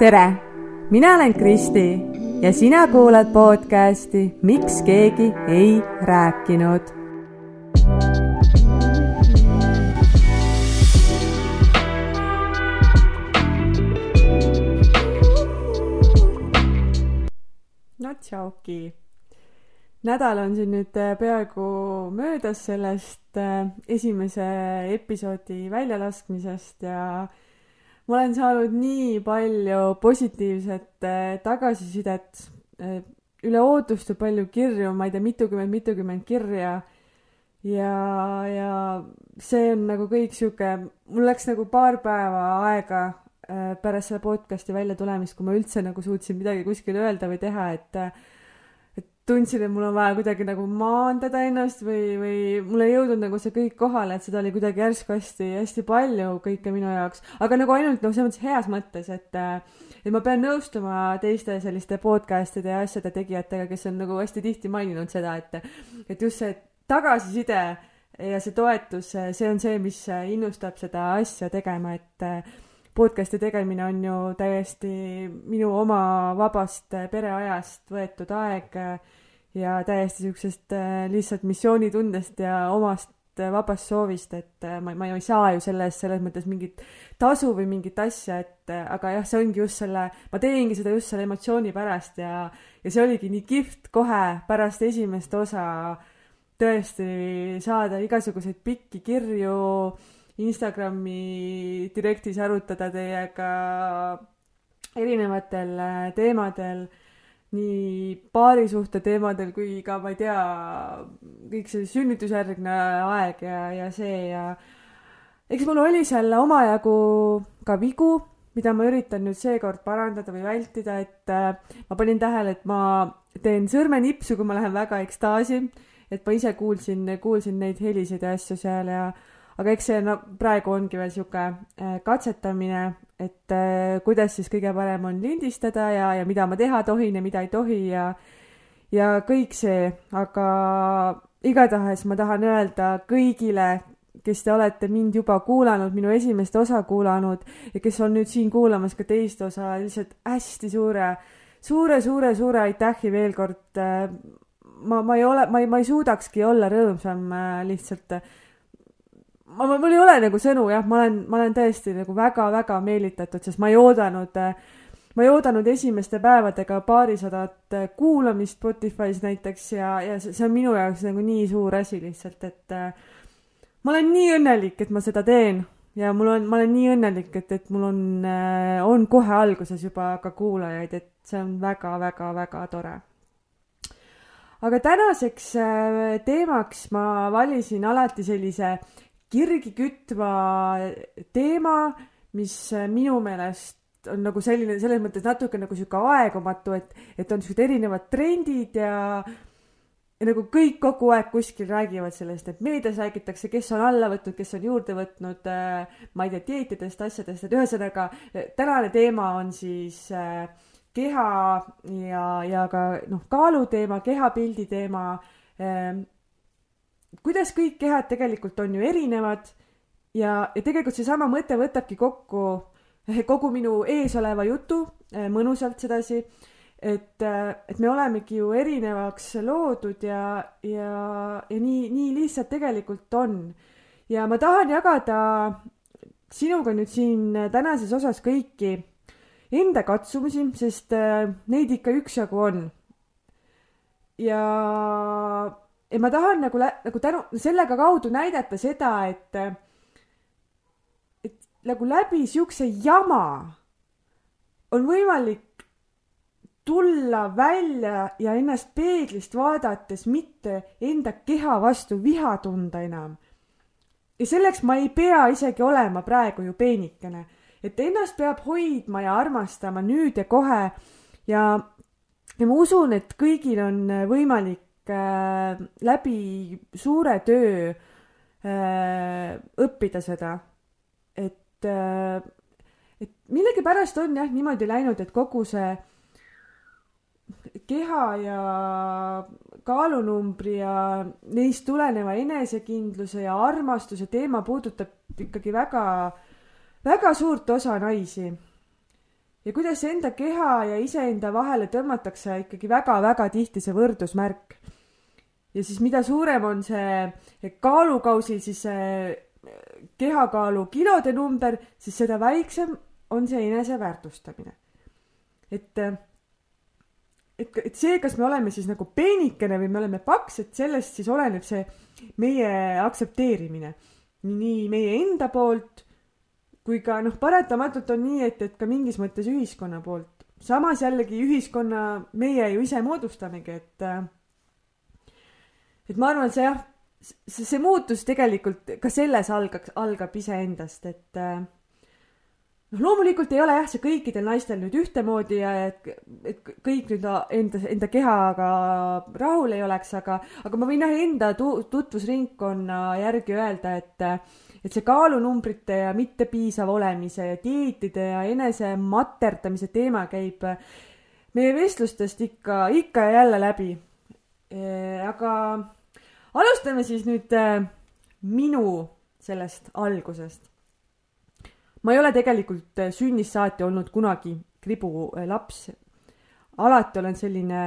tere, mina olen Kristi ja sina kuulad podcasti Miks keegi ei rääkinud. no tšauki. nädal on siin nüüd äh, peaaegu möödas sellest äh, esimese episoodi väljalaskmisest ja ma olen saanud nii palju positiivset äh, tagasisidet, üle ootuste palju kirju, ma ei tea, mitukümmend, mitukümmend kirja. ja, ja see on nagu kõik sihuke, mul läks nagu paar päeva aega pärast selle podcast'i välja tulemist, kui ma üldse nagu suutsin midagi kuskil öelda või teha, et tundsin, et mul on vaja kuidagi nagu maandada ennast või, või mul ei jõudnud nagu see kõik kohale, et seda oli kuidagi järsku hästi, hästi palju kõike minu jaoks, aga nagu ainult noh, selles mõttes heas mõttes, et et ma pean nõustuma teiste selliste podcast'ide ja asjade tegijatega, kes on nagu hästi tihti maininud seda, et et just see tagasiside ja see toetus, see on see, mis innustab seda asja tegema, et podcast'i tegemine on ju täiesti minu oma vabast pereajast võetud aeg ja täiesti siuksest äh, lihtsalt missioonitundest ja omast vabast soovist, et ma, ma ei saa ju selle eest selles mõttes mingit tasu või mingit asja, et aga jah, see ongi just selle, ma teengi seda just selle emotsiooni pärast ja, ja see oligi nii kihvt kohe pärast esimest osa tõesti saada igasuguseid pikki kirju, Instagrami direktis arutada teiega erinevatel teemadel nii paarisuhte teemadel kui ka, ma ei tea, kõik see sünnitusjärgne aeg ja, ja see ja eks mul oli seal omajagu ka vigu, mida ma üritan nüüd seekord parandada või vältida, et äh, ma panin tähele, et ma teen sõrmenipsu, kui ma lähen väga ekstaasi, et ma ise kuulsin, kuulsin neid helisid ja asju seal ja aga eks see no praegu ongi veel sihuke äh, katsetamine, et äh, kuidas siis kõige parem on lindistada ja, ja mida ma teha tohin ja mida ei tohi ja ja kõik see, aga igatahes ma tahan öelda kõigile, kes te olete mind juba kuulanud, minu esimest osa kuulanud ja kes on nüüd siin kuulamas ka teist osa, lihtsalt hästi suure, suure, suure, suure aitähi veel kord. Äh, ma, ma ei ole, ma ei, ma ei suudakski olla rõõmsam lihtsalt ma, mul ei ole nagu sõnu jah, ma olen, ma olen tõesti nagu väga-väga meelitatud, sest ma ei oodanud, ma ei oodanud esimeste päevadega paarisadat kuulamist Spotify's näiteks ja, ja see on minu jaoks nagu nii suur asi lihtsalt, et ma olen nii õnnelik, et ma seda teen ja mul on, ma olen nii õnnelik, et, et mul on, on kohe alguses juba ka kuulajaid, et see on väga-väga-väga tore. Aga tänaseks teemaks ma valisin alati sellise kirgi kütva teema, mis minu meelest on nagu selline, selles mõttes natuke nagu sihuke aegumatu, et, et on siuksed erinevad trendid ja, ja nagu kõik kogu aeg kuskil räägivad sellest, et meedias räägitakse, kes on alla võtnud, kes on juurde võtnud äh,, ma ei tea, dieetidest, asjadest, et ühesõnaga tänane teema on siis äh, keha ja, ja ka noh, kaaluteema, kehapildi teema äh, kuidas kõik kehad tegelikult on ju erinevad ja, ja tegelikult seesama mõte võtabki kokku eh, kogu minu eesoleva jutu eh, mõnusalt sedasi, et, eh, et me olemegi ju erinevaks loodud ja, ja, ja nii, nii lihtsalt tegelikult on. ja ma tahan jagada sinuga nüüd siin tänases osas kõiki enda katsumusi, sest neid ikka üksjagu on. ja ja ma tahan nagu, nagu tänu, sellega kaudu näidata seda, et, et nagu läbi siukse jama on võimalik tulla välja ja ennast peeglist vaadates mitte enda keha vastu viha tunda enam. ja selleks ma ei pea isegi olema praegu ju peenikene, et ennast peab hoidma ja armastama nüüd ja kohe ja, ja ma usun, et kõigil on võimalik äh, läbi suure töö äh, õppida seda, et äh,, et millegipärast on jah niimoodi läinud, et kogu see keha ja kaalunumbri ja neist tuleneva enesekindluse ja armastuse teema puudutab ikkagi väga, väga suurt osa naisi. ja kuidas enda keha ja iseenda vahele tõmmatakse ikkagi väga-väga tihti see võrdusmärk. Ja siis mida suurem on see kaalukausil siis see kehakaalu kilode number, siis seda väiksem on see eneseväärtustamine. et, et, et see, kas me oleme siis nagu peenikene või me oleme paks, et sellest siis oleneb see meie aktsepteerimine. nii meie enda poolt kui ka noh, paratamatult on nii, et, et ka mingis mõttes ühiskonna poolt. samas jällegi ühiskonna meie ju ise moodustamegi, et et ma arvan, et see jah, see, see muutus tegelikult ka selles algaks, algab iseendast, et noh, loomulikult ei ole jah, see kõikidel naistel nüüd ühtemoodi ja et, et kõik nüüd enda, enda kehaga rahul ei oleks, aga, aga ma võin jah enda tu-, tutvusringkonna järgi öelda, et et see kaalunumbrite ja mittepiisav olemise ja dieetide ja enese materdamise teema käib meie vestlustest ikka, ikka ja jälle läbi. aga alustame siis nüüd äh, minu sellest algusest. ma ei ole tegelikult äh, sünnist saati olnud kunagi kribu äh, alati olen selline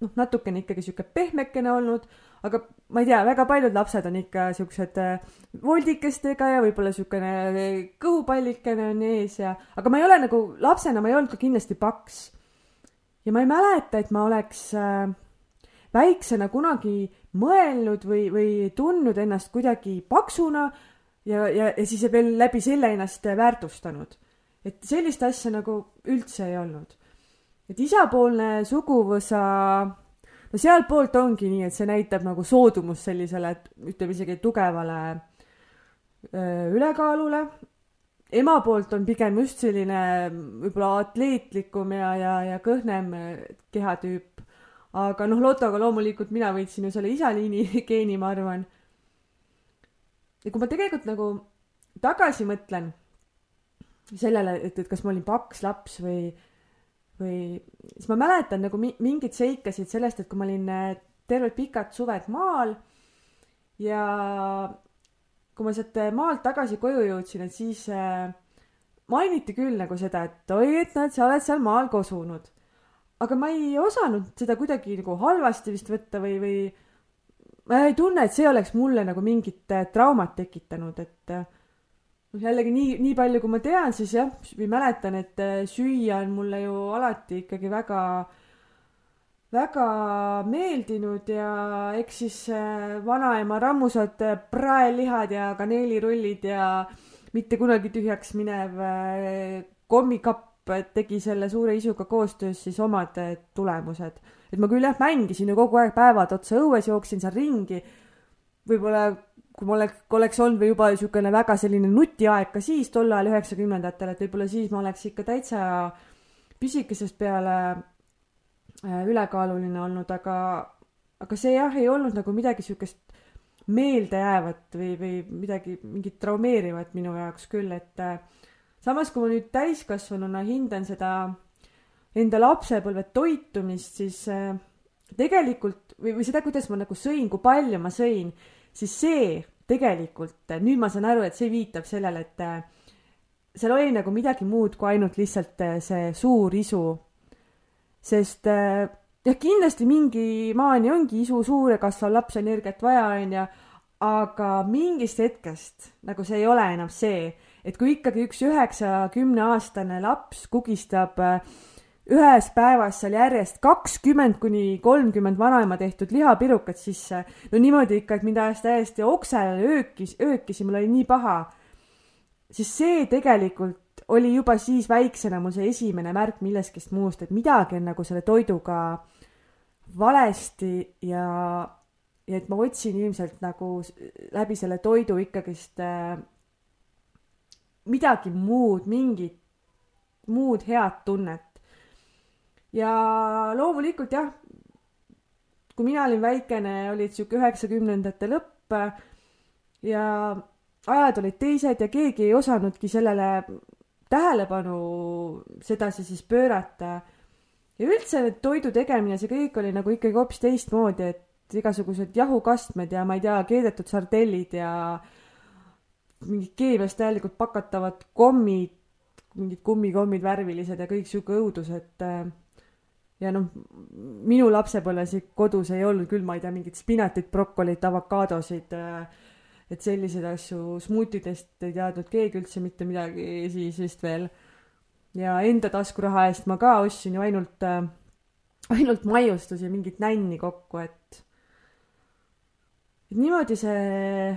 noh, natukene ikkagi sihuke pehmekene olnud aga ma ei tea, väga paljud lapsed on ikka siuksed äh, voldikestega ja võib-olla siukene äh, kõhupallikene on ees ja, aga ma ei ole nagu, lapsena ma ei olnud ka kindlasti paks. ja ma ei mäleta, et ma oleks äh, väiksena kunagi mõelnud või, või tundnud ennast kuidagi paksuna ja, ja, ja siis veel läbi selle ennast väärtustanud. et sellist asja nagu üldse ei olnud. et isapoolne suguvõsa no sealtpoolt ongi nii, et see näitab nagu soodumust sellisele, ütleme isegi tugevale öö, ülekaalule. ema poolt on pigem just selline võib-olla atleetlikum ja, ja, ja kõhnem kehatüüp. Aga noh, lotoga loomulikult mina võitsin ju selle isaliini geeni, ma arvan. ja kui ma tegelikult nagu tagasi mõtlen sellele, et, et kas ma olin paks laps või või siis ma mäletan nagu mi-, mingeid seikasid sellest, et kui ma olin äh, terved pikad suved maal ja kui ma sealt äh, maalt tagasi koju jõudsin, et siis äh, mainiti küll nagu seda, et oi, et näed, sa oled seal maal kosunud. Aga ma ei osanud seda kuidagi nagu halvasti vist võtta või, või ma ei tunne, et see oleks mulle nagu mingit äh, traumat tekitanud, et äh, noh, jällegi nii, nii palju, kui ma tean, siis jah, või mäletan, et äh, süüa on mulle ju alati ikkagi väga, väga meeldinud ja eks siis vanaema rammusad praelihad ja kaneelirullid ja mitte kunagi tühjaks minev kommikapp tegi selle suure isuga koostöös siis omad tulemused. et ma küll jah, mängisin ju kogu aeg päevad otsa õues, jooksin seal ringi, võib-olla kui ma oleks, oleks olnud või juba niisugune väga selline nutiaeg ka siis tol ajal üheksakümnendatel, et võib-olla siis ma oleks ikka täitsa pisikesest peale äh, ülekaaluline olnud, aga, aga see jah, ei olnud nagu midagi niisugust meeldejäävat või, või midagi, mingit traumeerivat minu jaoks küll, et äh, samas, kui ma nüüd täiskasvanuna hindan seda enda lapsepõlve toitumist, siis äh, tegelikult või, või seda, kuidas ma nagu sõin, kui palju ma sõin siis see tegelikult, nüüd ma saan aru, et see viitab sellele, et äh, seal oli nagu midagi muud kui ainult lihtsalt äh, see suur isu. sest äh, jah, kindlasti mingi maani ongi isu suur ja kasvav laps energiat vaja, onju, aga mingist hetkest nagu see ei ole enam see, et kui ikkagi üks üheksa-kümneaastane laps kugistab äh, ühes päevas seal järjest kakskümmend kuni kolmkümmend vanaema tehtud lihapirukat sisse. no niimoodi ikka, et mind ajas täiesti oksele öökis, öökis ja mul oli nii paha. siis see tegelikult oli juba siis väiksena mul see esimene märk millestki muust, et midagi on nagu selle toiduga valesti ja, ja et ma otsin ilmselt nagu läbi selle toidu ikkagist äh, midagi muud, mingit muud head tunnet ja loomulikult jah, kui mina olin väikene, olid sihuke üheksakümnendate lõpp ja ajad olid teised ja keegi ei osanudki sellele tähelepanu sedasi siis pöörata. ja üldse toidu tegemine, see kõik oli nagu ikkagi hoopis teistmoodi, et igasugused jahukastmed ja ma ei tea, keedetud sardellid ja mingid keemiast täielikult pakatavad kommid mingid kummikommid värvilised ja kõik sihuke õudus, et äh, ja noh, minu lapsepõlves kodus ei olnud küll, ma ei tea, mingit spinatit, brokolit, avokaadosid, äh, et selliseid asju, smuutidest ei teadnud keegi üldse mitte midagi siis vist veel. ja enda taskuraha eest ma ka ostsin ju ainult, äh, ainult maiustusi, mingit nänni kokku, et et niimoodi see,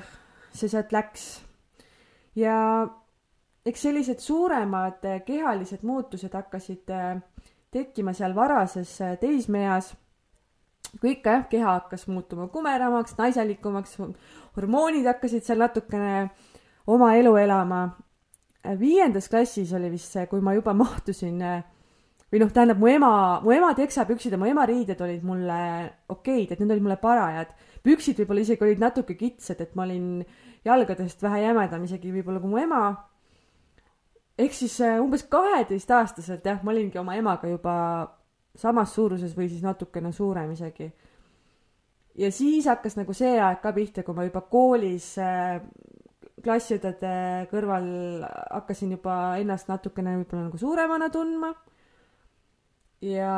see sealt läks. Ja eks sellised suuremad kehalised muutused hakkasid äh, tekkima seal varases äh, teismeeas. kui ikka jah, keha hakkas muutuma kumeramaks, naiselikumaks, hormoonid hakkasid seal natukene oma elu elama. Äh, viiendas klassis oli vist see, kui ma juba mahtusin või noh, tähendab mu ema, mu ema teksapüksid ja mu ema riided olid mulle okeid, et need olid mulle parajad. püksid võib-olla isegi olid natuke kitsad, et ma olin jalgadest vähe jämedam isegi võib-olla kui mu ema ehk siis äh, umbes kaheteistaastaselt jah, ma olingi oma emaga juba samas suuruses või siis natukene suurem isegi. ja siis hakkas nagu see aeg ka pihta, kui ma juba koolis äh, klassiõdede kõrval hakkasin juba ennast natukene võib-olla nagu suuremana tundma. ja,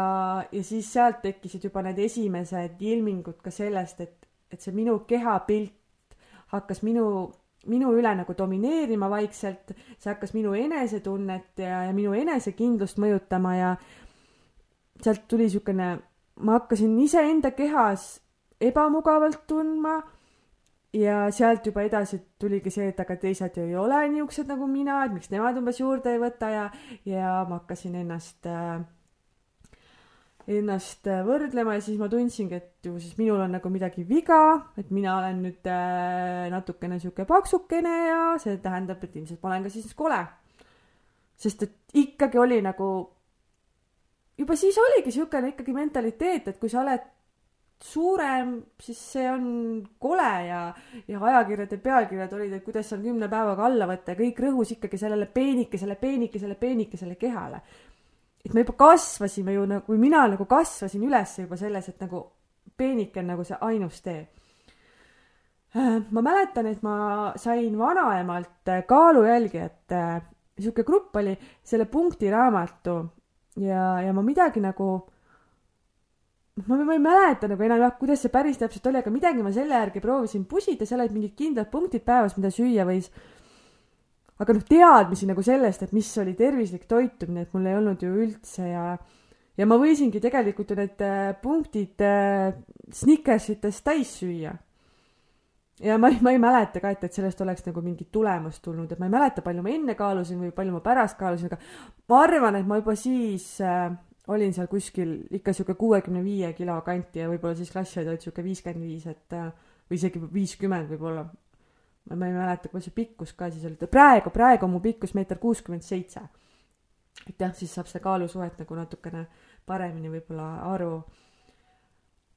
ja siis sealt tekkisid juba need esimesed ilmingud ka sellest, et, et see minu kehapilt hakkas minu minu üle nagu domineerima vaikselt, see hakkas minu enesetunnet ja, ja minu enesekindlust mõjutama ja sealt tuli niisugune, ma hakkasin iseenda kehas ebamugavalt tundma ja sealt juba edasi tuligi see, et aga teised ju ei ole niisugused nagu mina, et miks nemad umbes juurde ei võta ja, ja ma hakkasin ennast äh, ennast äh, võrdlema ja siis ma tundsingi, et ju siis minul on nagu midagi viga, et mina olen nüüd äh, natukene sihuke paksukene ja see tähendab, et ilmselt ma olen ka siis kole. sest et ikkagi oli nagu, juba siis oligi siukene ikkagi mentaliteet, et kui sa oled suurem, siis see on kole ja, ja ajakirjade pealkirjad olid, et kuidas seal kümne päevaga alla võtta ja kõik rõhus ikkagi sellele peenikesele, peenikesele, peenikesele kehale et me juba kasvasime ju nagu, mina nagu kasvasin üles juba selles, et nagu peenike on nagu see ainus tee. Äh, ma mäletan, et ma sain vanaemalt äh, kaalujälgijate, sihuke grupp oli, selle punkti-raamatu ja, ja ma midagi nagu ma, ma ei mäleta nagu enam jah, kuidas see päris täpselt oli, aga midagi ma selle järgi proovisin pusida, seal olid mingid kindlad punktid päevas, mida süüa võis aga noh, teadmisi nagu sellest, et mis oli tervislik toitumine, et mul ei olnud ju üldse ja ja ma võisingi tegelikult ju need äh, punktid äh, Snickersitest täis süüa. ja ma ei, ma ei mäleta ka, et, et sellest oleks nagu mingit tulemust tulnud, et ma ei mäleta, palju ma enne kaalusin või palju ma pärast kaalusin, aga ma arvan, et ma juba siis äh, olin seal kuskil ikka sihuke kuuekümne viie kilo kanti ja võib-olla siis klassiõed olid sihuke viiskümmend viis, et äh, või isegi viiskümmend võib-olla ma ei mäleta, kuidas see pikkus ka siis oli, praegu, praegu on mu pikkus meeter kuuskümmend seitse. et jah, siis saab seda kaalusuhet nagu natukene paremini võib-olla aru.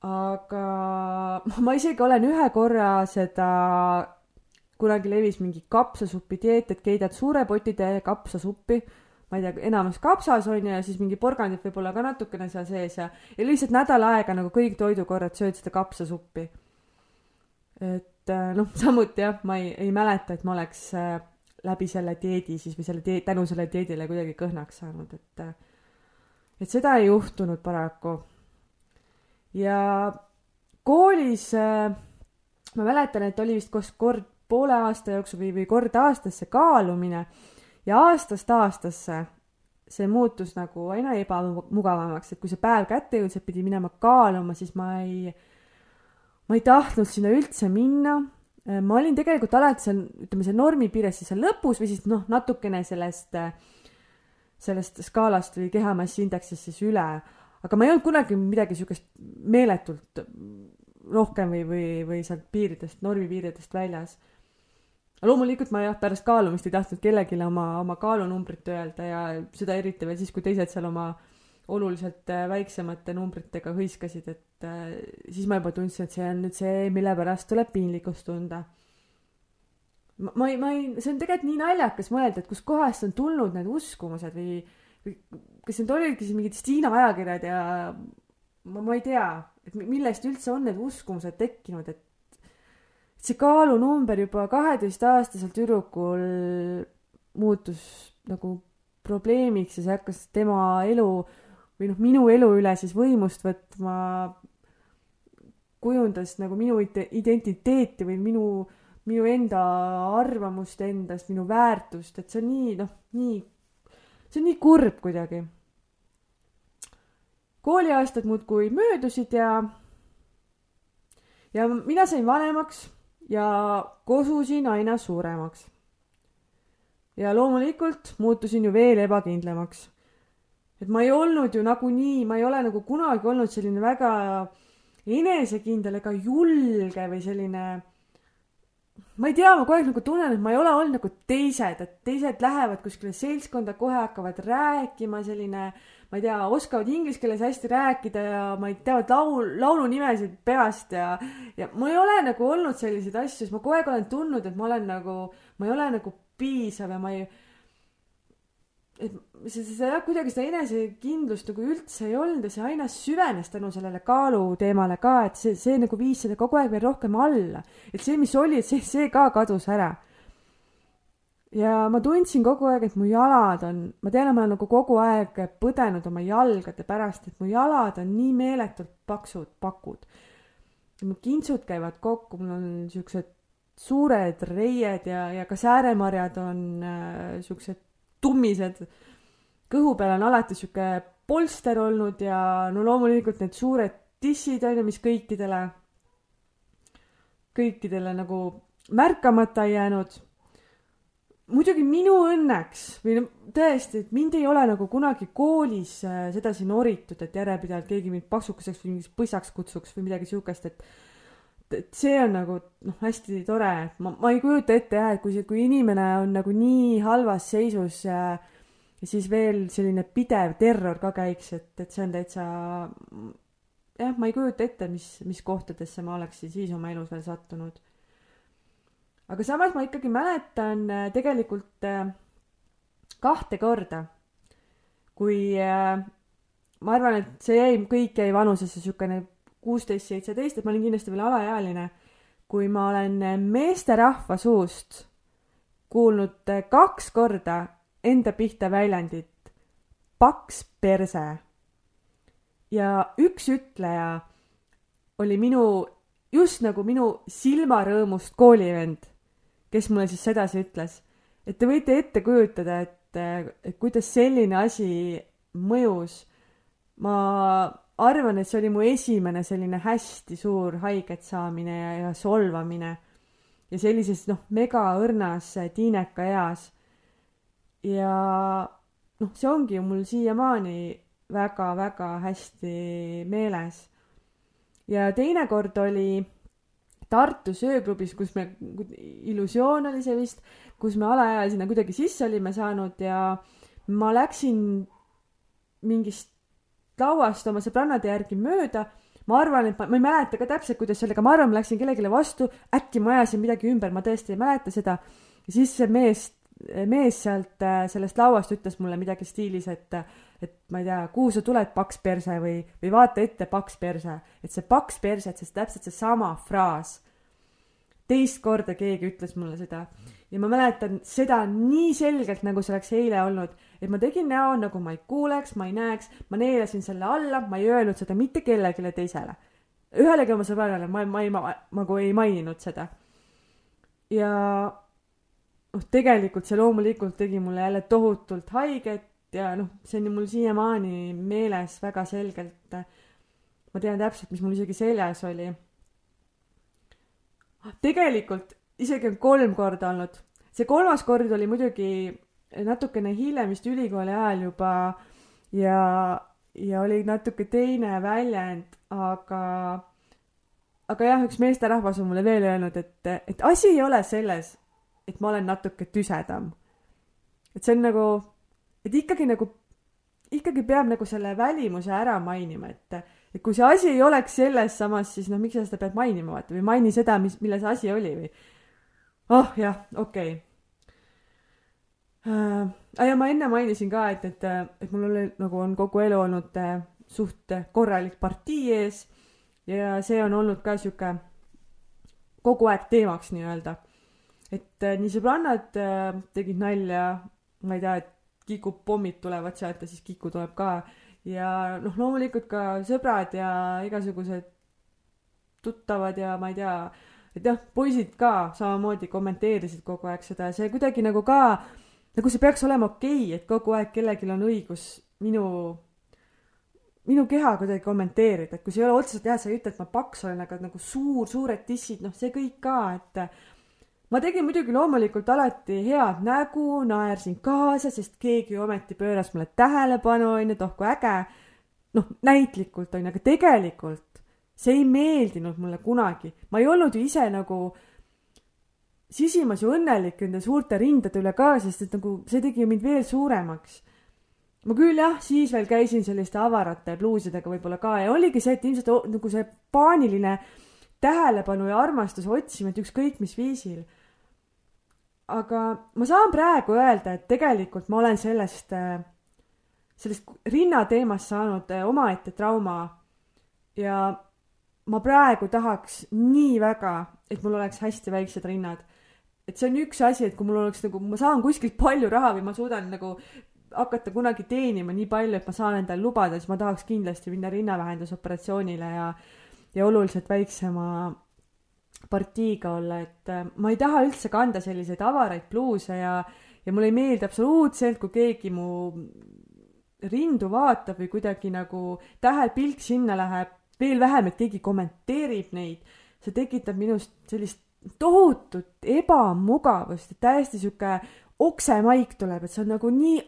aga ma isegi olen ühe korra seda, kunagi levis mingi kapsasupi dieet, et keedad suure potitäie kapsasuppi ma ei tea, enamus kapsas on ju ja siis mingi porgandit võib-olla ka natukene seal sees ja, ja lihtsalt nädal aega nagu kõik toidukorrad sööd seda kapsasuppi. et et äh, noh, samuti jah, ma ei, ei mäleta, et ma oleks äh, läbi selle dieedi siis või selle dieet, tänu sellele dieedile kuidagi kõhnaks saanud, et äh, et seda ei juhtunud paraku. ja koolis ma mäletan, et oli vist koos kord poole aasta jooksul või, või kord aastas see kaalumine ja aastast aastasse see muutus nagu aina ebamugavamaks, et kui see päev kätte jõudis, et pidi minema kaaluma, siis ma ei äh, ma ei tahtnud sinna üldse minna. Äh, ma olin tegelikult alati seal, ütleme, seal normi piires siis seal lõpus või siis noh, natukene sellest, äh, sellest skaalast või kehamassi indeksist siis üle. aga ma ei olnud kunagi midagi siukest meeletult rohkem või, või, või sealt piiridest, normi piiridest väljas. loomulikult ma jah, pärast kaalumist ei tahtnud kellelegi oma, oma kaalunumbrit öelda ja seda eriti veel siis, kui teised seal oma äh, oluliselt äh, väiksemate numbritega hõiskasid, et äh, siis ma juba tundsin, et see on nüüd see, mille pärast tuleb piinlikkust tunda. ma, ma ei, ma ei, see on tegelikult nii naljakas mõelda, et kuskohast on tulnud need uskumused või, või kas need olidki siis mingid Stiina ajakirjad ja ma, ma ei tea, et millest üldse on need uskumused tekkinud, et see kaalunumber juba kaheteistaastasel tüdrukul muutus nagu probleemiks ja see hakkas tema elu või noh, minu elu üle siis võimust võtma, kujundas nagu minu identiteeti või minu, minu enda arvamust endast, minu väärtust, et see on nii, noh, nii, see on nii kurb kuidagi. kooliaastad muudkui möödusid ja, ja mina sain vanemaks ja kosusin aina suuremaks ja loomulikult muutusin ju veel ebakindlamaks. Et ma ei olnud ju nagunii, ma ei ole nagu kunagi olnud selline väga enesekindel ega julge või selline ma ei tea, ma kogu aeg nagu tunnen, et ma ei ole olnud nagu teised, et teised lähevad kuskile seltskonda, kohe hakkavad rääkima, selline, ma ei tea, oskavad inglise keeles hästi rääkida ja ma ei tea, laul, laulunimesid peast ja, ja ma ei ole nagu olnud selliseid asju, sest ma kogu aeg olen tundnud, et ma olen nagu, ma ei ole nagu piisav ja ma ei et see, jah, kuidagi seda enesekindlust nagu üldse ei olnud ja see aina süvenes tänu sellele kaaluteemale ka, et see, see nagu viis seda kogu aeg veel rohkem alla. et see, mis oli, see, see ka kadus ära. ja ma tundsin kogu aeg, et mu jalad on, ma tean, et ma olen nagu kogu aeg põdenud oma jalgade pärast, et mu jalad on nii meeletult paksud, pakud. mu kintsud käivad kokku, mul on siuksed suured reied ja, ja ka sääremarjad on äh, siuksed tummised. kõhu peal on alati sihuke polster olnud ja no loomulikult need suured tissid on ju, mis kõikidele, kõikidele nagu märkamata ei jäänud. muidugi minu õnneks või no tõesti, et mind ei ole nagu kunagi koolis äh, sedasi noritud, et järjepidevalt keegi mind paksukeseks või mingiks põssaks kutsuks või midagi siukest, et et see on nagu noh, hästi tore, et ma, ma ei kujuta ette jah, et kui see, kui inimene on nagu nii halvas seisus ja, siis veel selline pidev terror ka käiks, et, et see on täitsa jah, ma ei kujuta ette, mis, mis kohtadesse ma oleksin siis oma elus veel sattunud. aga samas ma ikkagi mäletan äh, tegelikult äh, kahte korda, kui äh, ma arvan, et see jäi, kõik jäi vanusesse niisugune kuusteist, seitseteist, et ma olin kindlasti veel alaealine, kui ma olen meesterahva suust kuulnud kaks korda enda pihta väljendit paks perse. ja üks ütleja oli minu, just nagu minu silmarõõmust koolivend, kes mulle siis sedasi ütles. et te võite ette kujutada, et, et kuidas selline asi mõjus. ma arvan, et see oli mu esimene selline hästi suur haiget saamine ja, ja solvamine. ja sellises noh, megaõrnas tiineka eas. ja noh, see ongi ju mul siiamaani väga-väga hästi meeles. ja teine kord oli Tartus ööklubis, kus me, Illusioon oli see vist, kus me alaealisena kuidagi sisse olime saanud ja ma läksin mingist lauast oma sõbrannade järgi mööda. ma arvan, et ma, ma ei mäleta ka täpselt, kuidas aga ma arvan, ma läksin kellelegi vastu, äkki ma ajasin midagi ümber, ma tõesti ei mäleta seda. ja siis see mees, mees sealt äh, sellest lauast ütles mulle midagi stiilis, et, et ma ei tea, kuhu sa tuled, paks perse või, või vaata ette, paks perse. et see paks perse, et see täpselt seesama fraas. teist korda keegi ütles mulle seda ja ma mäletan seda nii selgelt, nagu see oleks eile olnud, et ma tegin näo, nagu ma ei kuuleks, ma ei näeks, ma neelasin selle alla, ma ei öelnud seda mitte kellelegi teisele. ühelegi oma sõbrale ma, ma ei, ma nagu ei maininud seda. ja noh, tegelikult see loomulikult tegi mulle jälle tohutult haiget ja noh, see on mul siiamaani meeles väga selgelt. ma tean täpselt, mis mul isegi seljas oli. tegelikult isegi on kolm korda olnud. see kolmas kord oli muidugi natukene hiljem, vist ülikooli ajal juba ja, ja oli natuke teine väljend, aga, aga jah, üks meesterahvas on mulle veel öelnud, et, et asi ei ole selles, et ma olen natuke tüsedam. et see on nagu, et ikkagi nagu, ikkagi peab nagu selle välimuse ära mainima, et, et kui see asi ei oleks selles samas, siis noh, miks sa seda pead mainima, vaata, või maini seda, mis, milles asi oli või oh jah, okei okay. Äh,. ja ma enne mainisin ka, et, et, et mul oli nagu on kogu elu olnud äh, suht korralik partii ees ja see on olnud ka sihuke kogu aeg teemaks nii-öelda. et äh, nii sõbrannad äh, tegid nalja, ma ei tea, et Kiku pommid tulevad sealt ja siis Kiku tuleb ka. ja noh, loomulikult ka sõbrad ja igasugused tuttavad ja ma ei tea, et jah, poisid ka samamoodi kommenteerisid kogu aeg seda ja see kuidagi nagu ka, nagu see peaks olema okei okay,, et kogu aeg kellelgi on õigus minu minu keha kuidagi kommenteerida, et kui see ei ole otseselt jah, sa ei ütle, et ma paks olen, aga nagu suur, suured tissid, noh, see kõik ka, et ma tegin muidugi loomulikult alati head nägu, naersin kaasa, sest keegi ju ometi pööras mulle tähelepanu, onju, et oh kui äge. noh, näitlikult onju, aga tegelikult see ei meeldinud mulle kunagi. ma ei olnud ju ise nagu sisimas ju õnnelik nende suurte rindade üle ka, sest et nagu see tegi mind veel suuremaks ma küll jah, siis veel käisin selliste avarate bluusidega võib-olla ka ja oligi see, et ilmselt nagu see paaniline tähelepanu ja armastuse otsimine, et ükskõik mis viisil. aga ma saan praegu öelda, et tegelikult ma olen sellest, äh, sellest rinnateemast saanud äh, omaette trauma ja ma praegu tahaks nii väga, et mul oleks hästi väiksed rinnad et see on üks asi, et kui mul oleks nagu, ma saan kuskilt palju raha või ma suudan nagu hakata kunagi teenima nii palju, et ma saan endale lubada, siis ma tahaks kindlasti minna rinnavähendusoperatsioonile ja, ja oluliselt väiksema partiiga olla, et äh, ma ei taha üldse kanda selliseid avaraid bluuse ja, ja mulle ei meeldi absoluutselt, kui keegi mu rindu vaatab või kuidagi nagu tähepilk sinna läheb, veel vähem, et keegi kommenteerib neid. see tekitab minust sellist tohutut ebamugavust, et täiesti sihuke oksemaik tuleb, et see on nagu nii,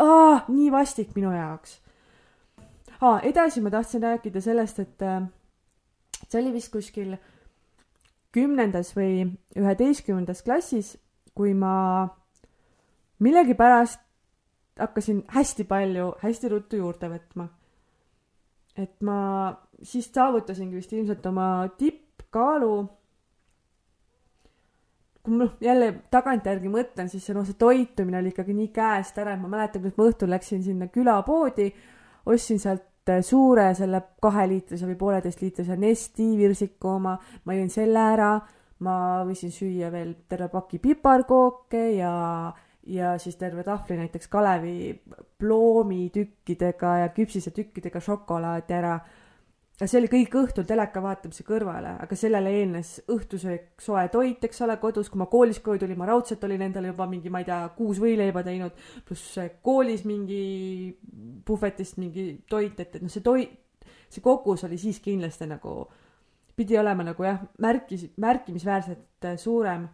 nii vastik minu jaoks ah,. edasi ma tahtsin rääkida sellest, et äh, see oli vist kuskil kümnendas või üheteistkümnendas klassis, kui ma millegipärast hakkasin hästi palju, hästi ruttu juurde võtma. et ma siis saavutasingi vist ilmselt oma tippkaalu kui ma noh, jälle tagantjärgi mõtlen, siis see noh, see toitumine oli ikkagi nii käest ära, et ma mäletan, kuidas ma õhtul läksin sinna külapoodi, ostsin sealt äh, suure selle kaheliitrise või pooleteistliitrise Nesti virsiku oma, ma jõin selle ära, ma võisin süüa veel terve paki piparkooke ja ja siis terve tahvli näiteks Kalevi ploomitükkidega ja küpsise tükkidega šokolaadi ära see oli kõik õhtul teleka vaatamise kõrvale, aga sellele eelnes õhtusöök, soe toit, eks ole, kodus, kui ma koolist koju tulin, ma raudselt olin endale juba mingi, ma ei tea, kuus võileiba teinud, pluss koolis mingi puhvetist mingi toit, et, et noh, see toit, see kogus oli siis kindlasti nagu, pidi olema nagu jah, märkis, märkimisväärselt suurem.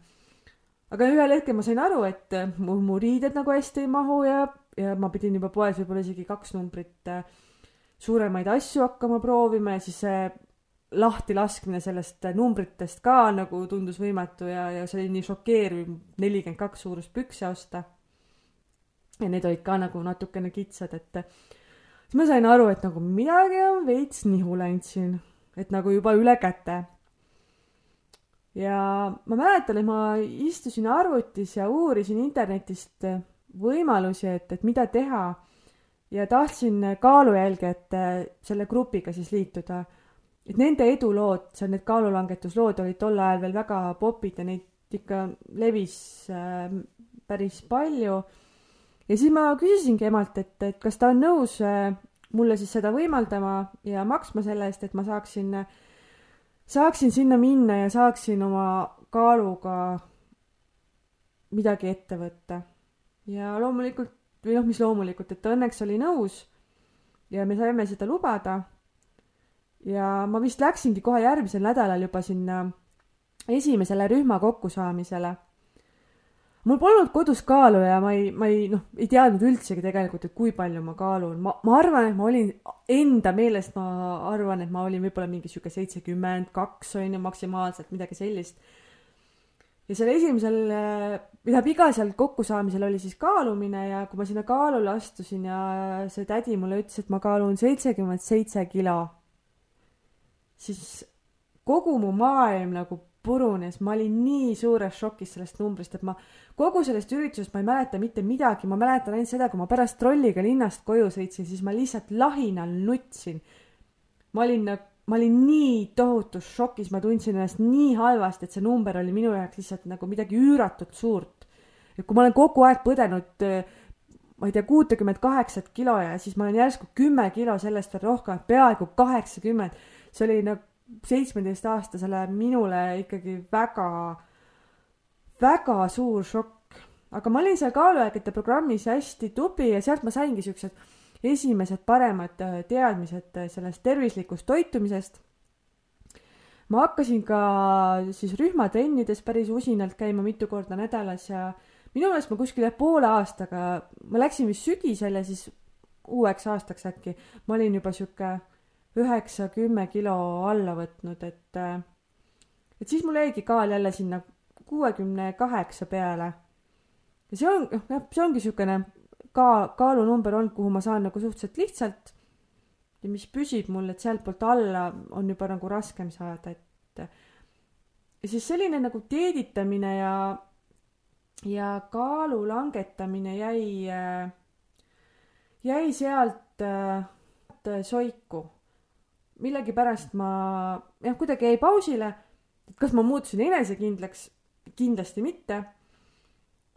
aga ühel hetkel ma sain aru, et mu, mu riided nagu hästi ei mahu ja, ja ma pidin juba poes võib-olla isegi kaks numbrit äh, suuremaid asju hakkama proovima ja siis see lahtilaskmine sellest numbritest ka nagu tundus võimatu ja, ja see oli nii šokeeriv, nelikümmend kaks suurust pükse osta. ja need olid ka nagu natukene kitsad, et siis ma sain aru, et nagu midagi on veits nihu läinud siin, et nagu juba üle käte. ja ma mäletan, et ma istusin arvutis ja uurisin internetist võimalusi, et, et mida teha ja tahtsin kaalujälgijate selle grupiga siis liituda. et nende edulood, seal need kaalulangetuslood olid tol ajal veel väga popid ja neid ikka levis äh, päris palju. ja siis ma küsisingi emalt, et, et kas ta on nõus äh, mulle siis seda võimaldama ja maksma selle eest, et ma saaksin, saaksin sinna minna ja saaksin oma kaaluga midagi ette võtta. ja loomulikult või noh, mis loomulikult, et ta õnneks oli nõus ja me saime seda lubada. ja ma vist läksingi kohe järgmisel nädalal juba sinna esimesele rühma kokkusaamisele. mul polnud kodus kaalu ja ma ei, ma ei noh, ei teadnud üldsegi tegelikult, et kui palju ma kaalun. ma, ma arvan, et ma olin enda meelest, ma arvan, et ma olin võib-olla mingi sihuke seitsekümmend kaks on ju maksimaalselt, midagi sellist ja seal esimesel, tähendab iga seal kokkusaamisel oli siis kaalumine ja kui ma sinna kaalule astusin ja see tädi mulle ütles, et ma kaalun seitsekümmend seitse kilo, siis kogu mu maailm nagu purunes, ma olin nii suures šokis sellest numbrist, et ma kogu sellest üritusest ma ei mäleta mitte midagi, ma mäletan ainult seda, kui ma pärast trolliga linnast koju sõitsin, siis ma lihtsalt lahinal nutsin. ma olin nagu ma olin nii tohutus šokis, ma tundsin ennast nii halvasti, et see number oli minu jaoks lihtsalt nagu midagi üüratult suurt. et kui ma olen kogu aeg põdenud, ma ei tea, kuutekümmet kaheksat kilo ja siis ma olen järsku kümme kilo sellest veel rohkem, peaaegu kaheksakümmend. see oli nagu seitsmeteistaastasele minule ikkagi väga, väga suur šokk. aga ma olin seal kaaluaegade programmis hästi tubli ja sealt ma saingi siuksed esimesed paremad äh, teadmised äh, sellest tervislikust toitumisest. ma hakkasin ka siis rühmatrennides päris usinalt käima mitu korda nädalas ja minu meelest ma kuskil poole aastaga, ma läksin vist sügisel ja siis uueks aastaks äkki, ma olin juba sihuke üheksa-kümme kilo alla võtnud, et, äh, et siis mul jäigi kaal jälle sinna kuuekümne kaheksa peale. ja see on, noh, see ongi siukene ka kaalunumber olnud, kuhu ma saan nagu suhteliselt lihtsalt. Ja mis püsib mul, et sealtpoolt alla on juba nagu raskem saada, et ja siis selline nagu dieeditamine ja ja kaalu langetamine jäi jäi sealt soiku. Millegipärast ma jah kuidagi jäi pausile et kas ma muutusin enesekindlaks? Kindlasti mitte.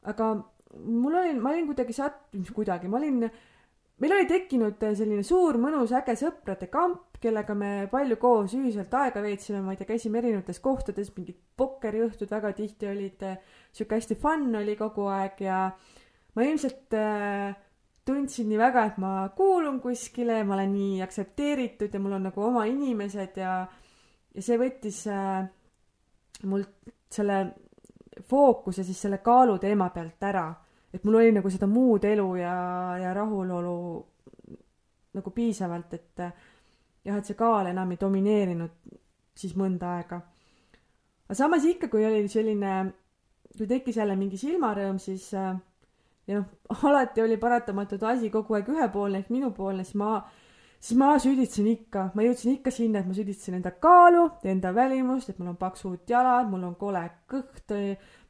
Aga mul oli, ma olin kuidagi sat-, kuidagi, ma olin, meil oli tekkinud selline suur mõnus äge sõprade kamp, kellega me palju koos ühiselt aega veetsime, ma ei tea, käisime erinevates kohtades, mingid pokkeriõhtud väga tihti olid, sihuke hästi fun oli kogu aeg ja ma ilmselt äh, tundsin nii väga, et ma kuulun kuskile, ma olen nii aktsepteeritud ja mul on nagu oma inimesed ja ja see võttis äh, mult selle fookuse siis selle kaalu teema pealt ära. et mul oli nagu seda muud elu ja, ja rahulolu nagu piisavalt, et jah, et see kaal enam ei domineerinud siis mõnda aega. aga samas ikka, kui oli selline, kui tekkis jälle mingi silmarõõm, siis ja noh, alati oli paratamatult asi kogu aeg ühepoolne ehk minupoolne, siis ma siis ma süüditasin ikka, ma jõudsin ikka sinna, et ma süüditasin enda kaalu, enda välimust, et mul on paksud jalad, mul on kole kõht,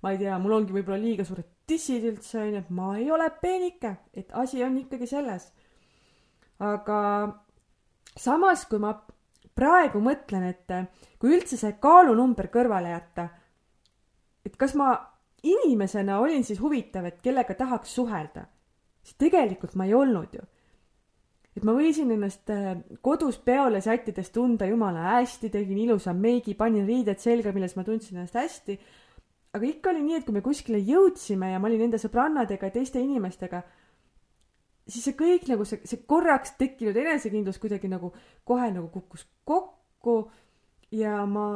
ma ei tea, mul ongi võib-olla liiga suured tissid üldse onju, et ma ei ole peenike, et asi on ikkagi selles. aga samas, kui ma praegu mõtlen, et kui üldse see kaalunumber kõrvale jätta, et kas ma inimesena olin siis huvitav, et kellega tahaks suhelda, siis tegelikult ma ei olnud ju et ma võisin ennast äh, kodus peole sättides tunda jumala hästi, tegin ilusa meigi, panin riided selga, milles ma tundsin ennast hästi. aga ikka oli nii, et kui me kuskile jõudsime ja ma olin enda sõbrannadega ja teiste inimestega, siis see kõik nagu see, see korraks tekkinud enesekindlus kuidagi nagu kohe nagu kukkus kokku ja ma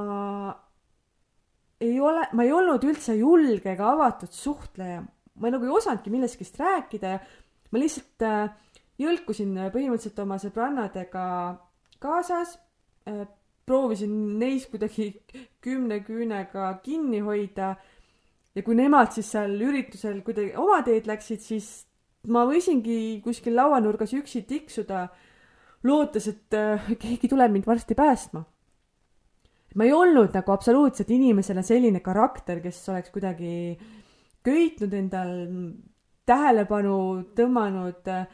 ei ole, ma ei olnud üldse julge ega avatud suhtleja. ma nagu ei osanudki millestki rääkida ja ma lihtsalt äh, jõlkusin äh, põhimõtteliselt oma sõbrannadega kaasas, äh, proovisin neist kuidagi kümne küünega kinni hoida ja kui nemad siis seal üritusel kuidagi oma teed läksid, siis ma võisingi kuskil lauanurgas üksi tiksuda, lootes, et äh, keegi tuleb mind varsti päästma. ma ei olnud nagu absoluutselt inimesena selline karakter, kes oleks kuidagi köitnud endal tähelepanu tõmmanud äh,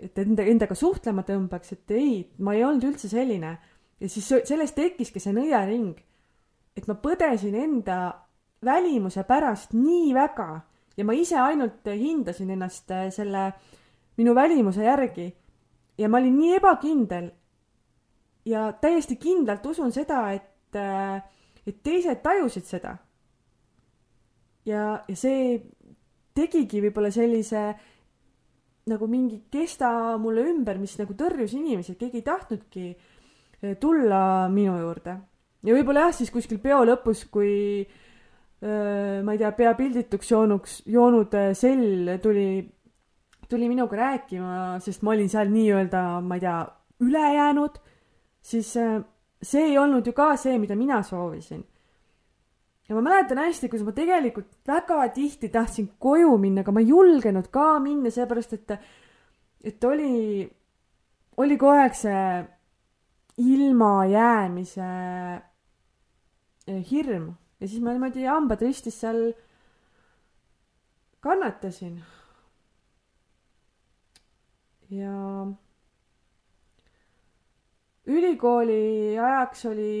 et enda, endaga suhtlema tõmbaks, et ei, ma ei olnud üldse selline. ja siis sellest tekkiski see nõiaring. et ma põdesin enda välimuse pärast nii väga ja ma ise ainult hindasin ennast äh, selle minu välimuse järgi. ja ma olin nii ebakindel. ja täiesti kindlalt usun seda, et, äh, et teised tajusid seda. ja, ja see tegigi võib-olla sellise nagu mingi kesta mulle ümber, mis nagu tõrjus inimesi, et keegi ei tahtnudki eh, tulla minu juurde. ja võib-olla jah, siis kuskil peo lõpus, kui öö, ma ei tea, pea pildituks joonuks, joonud eh, sell tuli, tuli minuga rääkima, sest ma olin seal nii-öelda, ma ei tea, üle jäänud, siis see ei olnud ju ka see, mida mina soovisin ja ma mäletan hästi, kuidas ma tegelikult väga tihti tahtsin koju minna, aga ma ei julgenud ka minna, sellepärast et, et oli, oli kogu aeg see ilmajäämise eh, hirm ja siis ma niimoodi hambad ristis seal kannatasin. ja ülikooli ajaks oli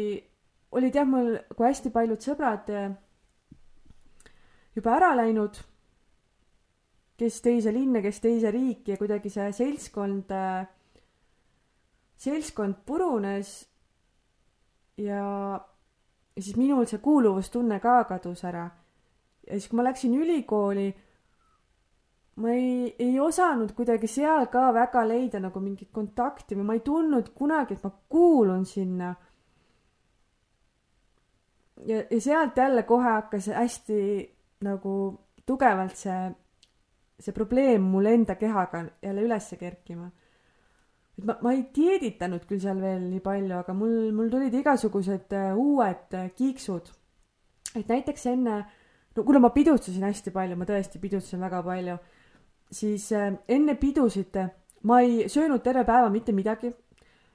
olid jah, mul kui hästi paljud sõbrad eh, juba ära läinud, kes teise linna, kes teise riiki ja kuidagi see seltskond, seltskond purunes ja, ja siis minul see kuuluvustunne ka kadus ära. ja siis, kui ma läksin ülikooli, ma ei, ei osanud kuidagi seal ka väga leida nagu mingit kontakti või ma ei tundnud kunagi, et ma kuulun sinna ja, ja sealt jälle kohe hakkas hästi nagu tugevalt see, see probleem mul enda kehaga jälle üles kerkima. et ma, ma ei dieeditanud küll seal veel nii palju, aga mul, mul tulid igasugused uh, uued uh, kiiksud. et näiteks enne, no kuna ma pidutsesin hästi palju, ma tõesti pidutsesin väga palju, siis uh, enne pidusid ma ei söönud terve päeva mitte midagi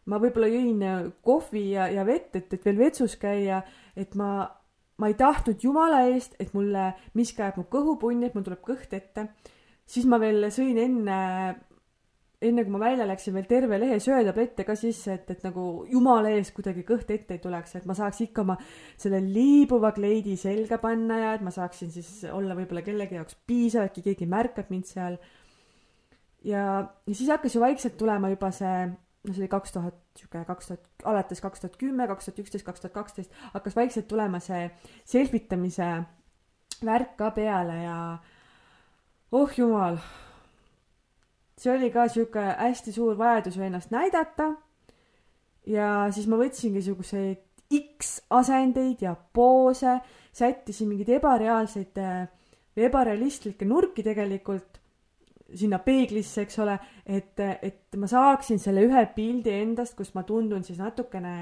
ma võib-olla jõin kohvi ja, ja vett, et, et veel vetsus käia et ma, ma ei tahtnud jumala eest, et mulle miski ajab mu kõhupunni, et mul tuleb kõht ette. siis ma veel sõin enne, enne kui ma välja läksin, veel terve lehe söetablette ka sisse, et, et nagu jumala eest kuidagi kõht ette ei tuleks, et ma saaks ikka oma selle liibuva kleidi selga panna ja et ma saaksin siis olla võib-olla kellegi jaoks piisav, äkki keegi märkab mind seal. ja, ja siis hakkas ju vaikselt tulema juba see no see oli kaks tuhat, sihuke kaks tuhat, alates kaks tuhat kümme, kaks tuhat üksteist, kaks tuhat kaksteist hakkas vaikselt tulema see selfitamise värk ka peale ja oh jumal. see oli ka sihuke hästi suur vajadus ju ennast näidata. ja siis ma võtsingi siukseid X asendeid ja poose, sättisin mingeid ebareaalseid või ebarealistlikke nurki tegelikult sinna peeglisse, eks ole, et, et ma saaksin selle ühe pildi endast, kus ma tundun siis natukene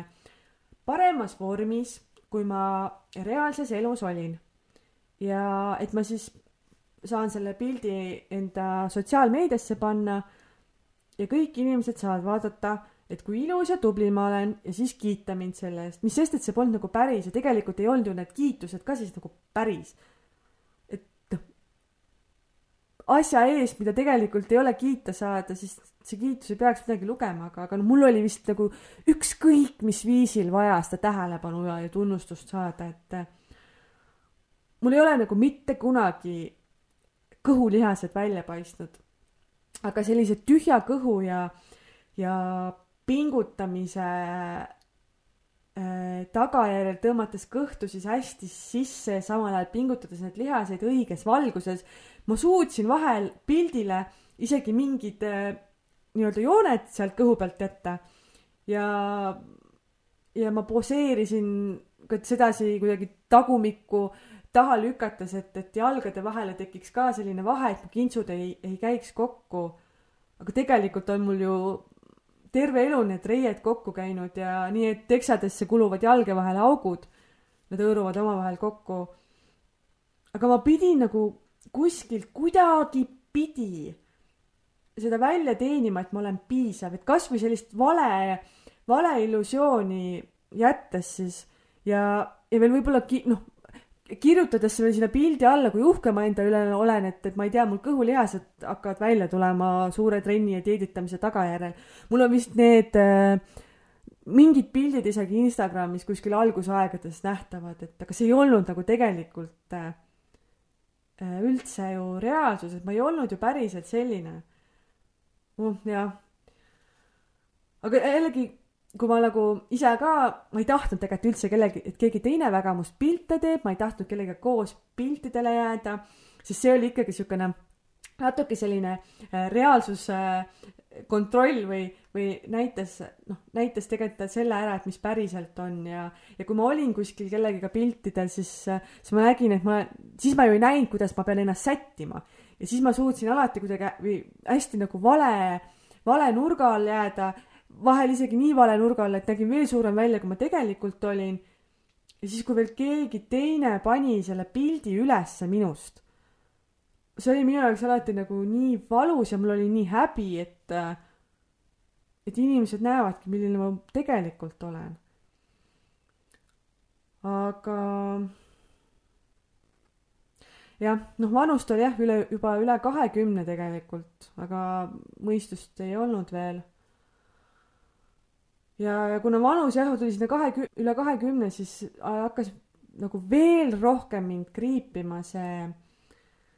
paremas vormis, kui ma reaalses elus olin. ja et ma siis saan selle pildi enda sotsiaalmeediasse panna ja kõik inimesed saavad vaadata, et kui ilus ja tubli ma olen ja siis kiita mind selle eest, mis sest, et see polnud nagu päris ja tegelikult ei olnud ju need kiitused ka siis nagu päris asja eest, mida tegelikult ei ole kiita saada, siis see kiitus ei peaks midagi lugema, aga, aga noh, mul oli vist nagu ükskõik mis viisil vaja seda tähelepanu ja, ja tunnustust saada, et mul ei ole nagu mitte kunagi kõhulihased välja paistnud. aga sellise tühja kõhu ja, ja pingutamise äh, tagajärjel tõmmates kõhtu siis hästi sisse ja samal ajal pingutades need lihaseid õiges valguses ma suutsin vahel pildile isegi mingid äh, nii-öelda jooned sealt kõhu pealt jätta ja, ja ma poseerisin ka sedasi kuidagi tagumikku taha lükates, et, et jalgade vahele tekiks ka selline vahe, et mu kintsud ei, ei käiks kokku. aga tegelikult on mul ju terve elu need reied kokku käinud ja nii, et teksadesse kuluvad jalge vahele augud. Nad hõõruvad omavahel kokku. aga ma pidin nagu kuskilt kuidagipidi seda välja teenima, et ma olen piisav, et kasvõi sellist vale, valeillusiooni jättes siis ja, ja veel võib-olla ki-, noh, kirjutades veel sinna pildi alla, kui uhke ma enda üle olen, et, et ma ei tea, mul kõhulihased hakkavad välja tulema suure trenni ja dieeditamise tagajärjel. mul on vist need äh, mingid pildid isegi Instagramis kuskil algusaegades nähtavad, et aga see ei olnud nagu tegelikult Äh, üldse ju reaalsus, et ma ei olnud ju päriselt selline uh,. jah. aga jällegi, kui ma nagu ise ka, ma ei tahtnud tegelikult üldse kellegi, et keegi teine väga must pilte teeb, ma ei tahtnud kellegagi koos piltidele jääda, sest see oli ikkagi siukene natuke selline äh, reaalsuse kontroll või, või näitas, noh, näitas tegelikult selle ära, et mis päriselt on ja, ja kui ma olin kuskil kellegiga piltidel, siis, siis ma nägin, et ma, siis ma ju ei näinud, kuidas ma pean ennast sättima. ja siis ma suutsin alati kuidagi või hästi nagu vale, vale nurga all jääda, vahel isegi nii vale nurga all, et nägin veel suurem välja, kui ma tegelikult olin. ja siis, kui veel keegi teine pani selle pildi ülesse minust see oli minu jaoks alati nagu nii valus ja mul oli nii häbi, et, et inimesed näevadki, milline ma tegelikult olen. aga jah, noh, vanust oli jah, üle, juba üle kahekümne tegelikult, aga mõistust ei olnud veel. ja, ja kuna vanus jah, tuli sinna kahe, üle kahekümne, siis hakkas nagu veel rohkem mind kriipima see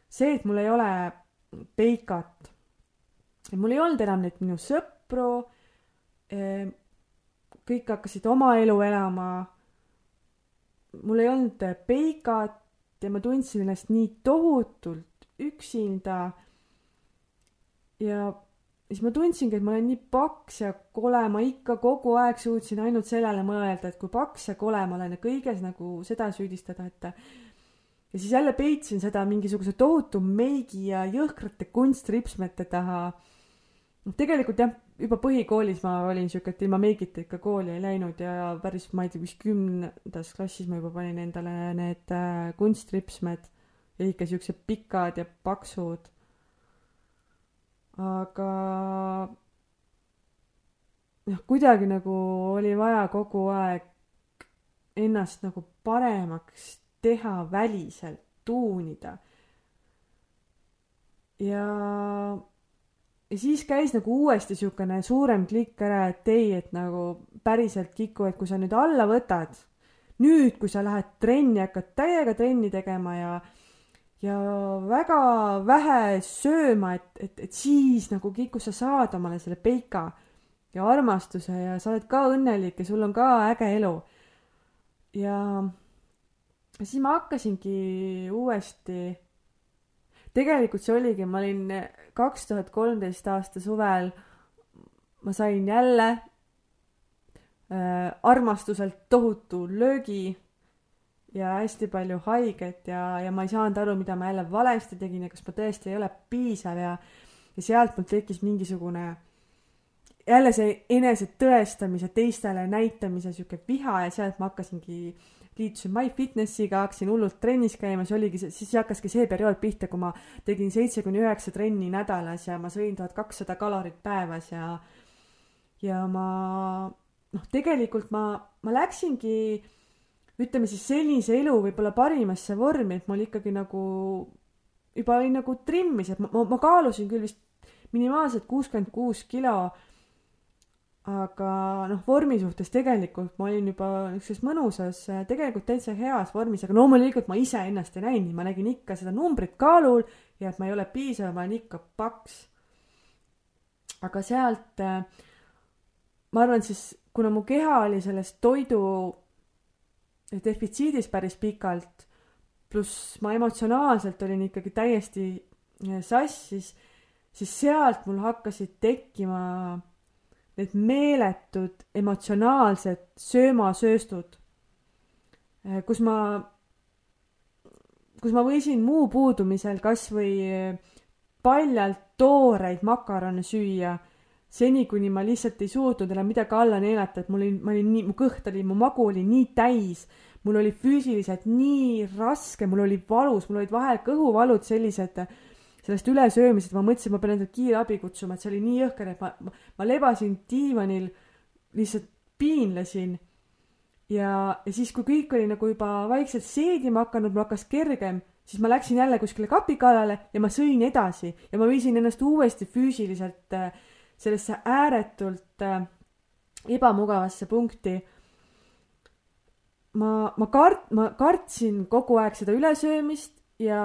see, et mul ei ole peikat. mul ei olnud enam neid minu sõpru. kõik hakkasid oma elu elama. mul ei olnud peikat ja ma tundsin ennast nii tohutult üksinda. ja siis ma tundsingi, et ma olen nii paks ja kole, ma ikka kogu aeg suutsin ainult sellele mõelda, et kui paks ja kole ma olen ja kõiges nagu seda süüdistada, et ja siis jälle peitsin seda mingisuguse tohutu meigi ja jõhkrate kunstripsmete taha. noh, tegelikult jah, juba põhikoolis ma olin siuke, et ilma meigita ikka kooli ei läinud ja päris, ma ei tea, vist kümnendas klassis ma juba panin endale need äh, kunstripsmed ja ikka siuksed pikad ja paksud. aga noh, kuidagi nagu oli vaja kogu aeg ennast nagu paremaks teha väliselt, tuunida. ja, ja siis käis nagu uuesti siukene suurem klikk ära, et ei, et nagu päriselt Kiku, et kui sa nüüd alla võtad, nüüd, kui sa lähed trenni, hakkad täiega trenni tegema ja ja väga vähe sööma, et, et, et siis nagu Kiku, sa saad omale selle peika ja armastuse ja sa oled ka õnnelik ja sul on ka äge elu. ja siis ma hakkasingi uuesti, tegelikult see oligi, ma olin kaks tuhat kolmteist aasta suvel, ma sain jälle äh, armastuselt tohutu löögi ja hästi palju haiget ja, ja ma ei saanud aru, mida ma jälle valesti tegin ja kas ma tõesti ei ole piisav ja, ja sealt mul tekkis mingisugune jälle see enese tõestamise, teistele näitamise sihuke viha ja sealt ma hakkasingi äh, liitusin MyFitnessiga, hakkasin hullult trennis käima, see oligi siis hakkaski see periood pihta, kui ma tegin seitse kuni üheksa trenni nädalas ja ma sõin tuhat kakssada kalorit päevas ja ja ma noh, tegelikult ma, ma läksingi ütleme siis sellise elu võib-olla parimasse vormi, et mul ikkagi nagu juba oli nagu trimmis, et ma, ma, ma kaalusin küll vist minimaalselt kuuskümmend kuus kilo aga noh, vormi suhtes tegelikult ma olin juba niisuguses mõnusas, tegelikult täitsa heas vormis, aga loomulikult ma ise ennast ei näinud, ma nägin ikka seda numbrit kaalul ja et ma ei ole piisav, ma olen ikka paks. aga sealt ma arvan siis, kuna mu keha oli sellest toidu defitsiidis päris pikalt, pluss ma emotsionaalselt olin ikkagi täiesti sassis, siis sealt mul hakkasid tekkima need meeletud emotsionaalsed söömasööstud, eh, kus ma, kus ma võisin muu puudumisel kas või paljalt tooreid makarone süüa, seni kuni ma lihtsalt ei suutnud enam midagi alla neelata, et mul oli, ma olin nii, mu kõht oli, mu magu oli nii täis, mul oli füüsiliselt nii raske, mul oli valus, mul olid vahel kõhuvalud sellised sellest ülesöömisest ma mõtlesin, ma pean endale kiirabi kutsuma, et see oli nii jõhker, et ma, ma, ma lebasin diivanil, lihtsalt piinlesin. ja, ja siis, kui kõik oli nagu juba vaikselt seedima hakanud, mul hakkas kergem, siis ma läksin jälle kuskile kapi kallale ja ma sõin edasi ja ma viisin ennast uuesti füüsiliselt äh, sellesse ääretult äh, ebamugavasse punkti. ma, ma kart-, ma kartsin kogu aeg seda ülesöömist ja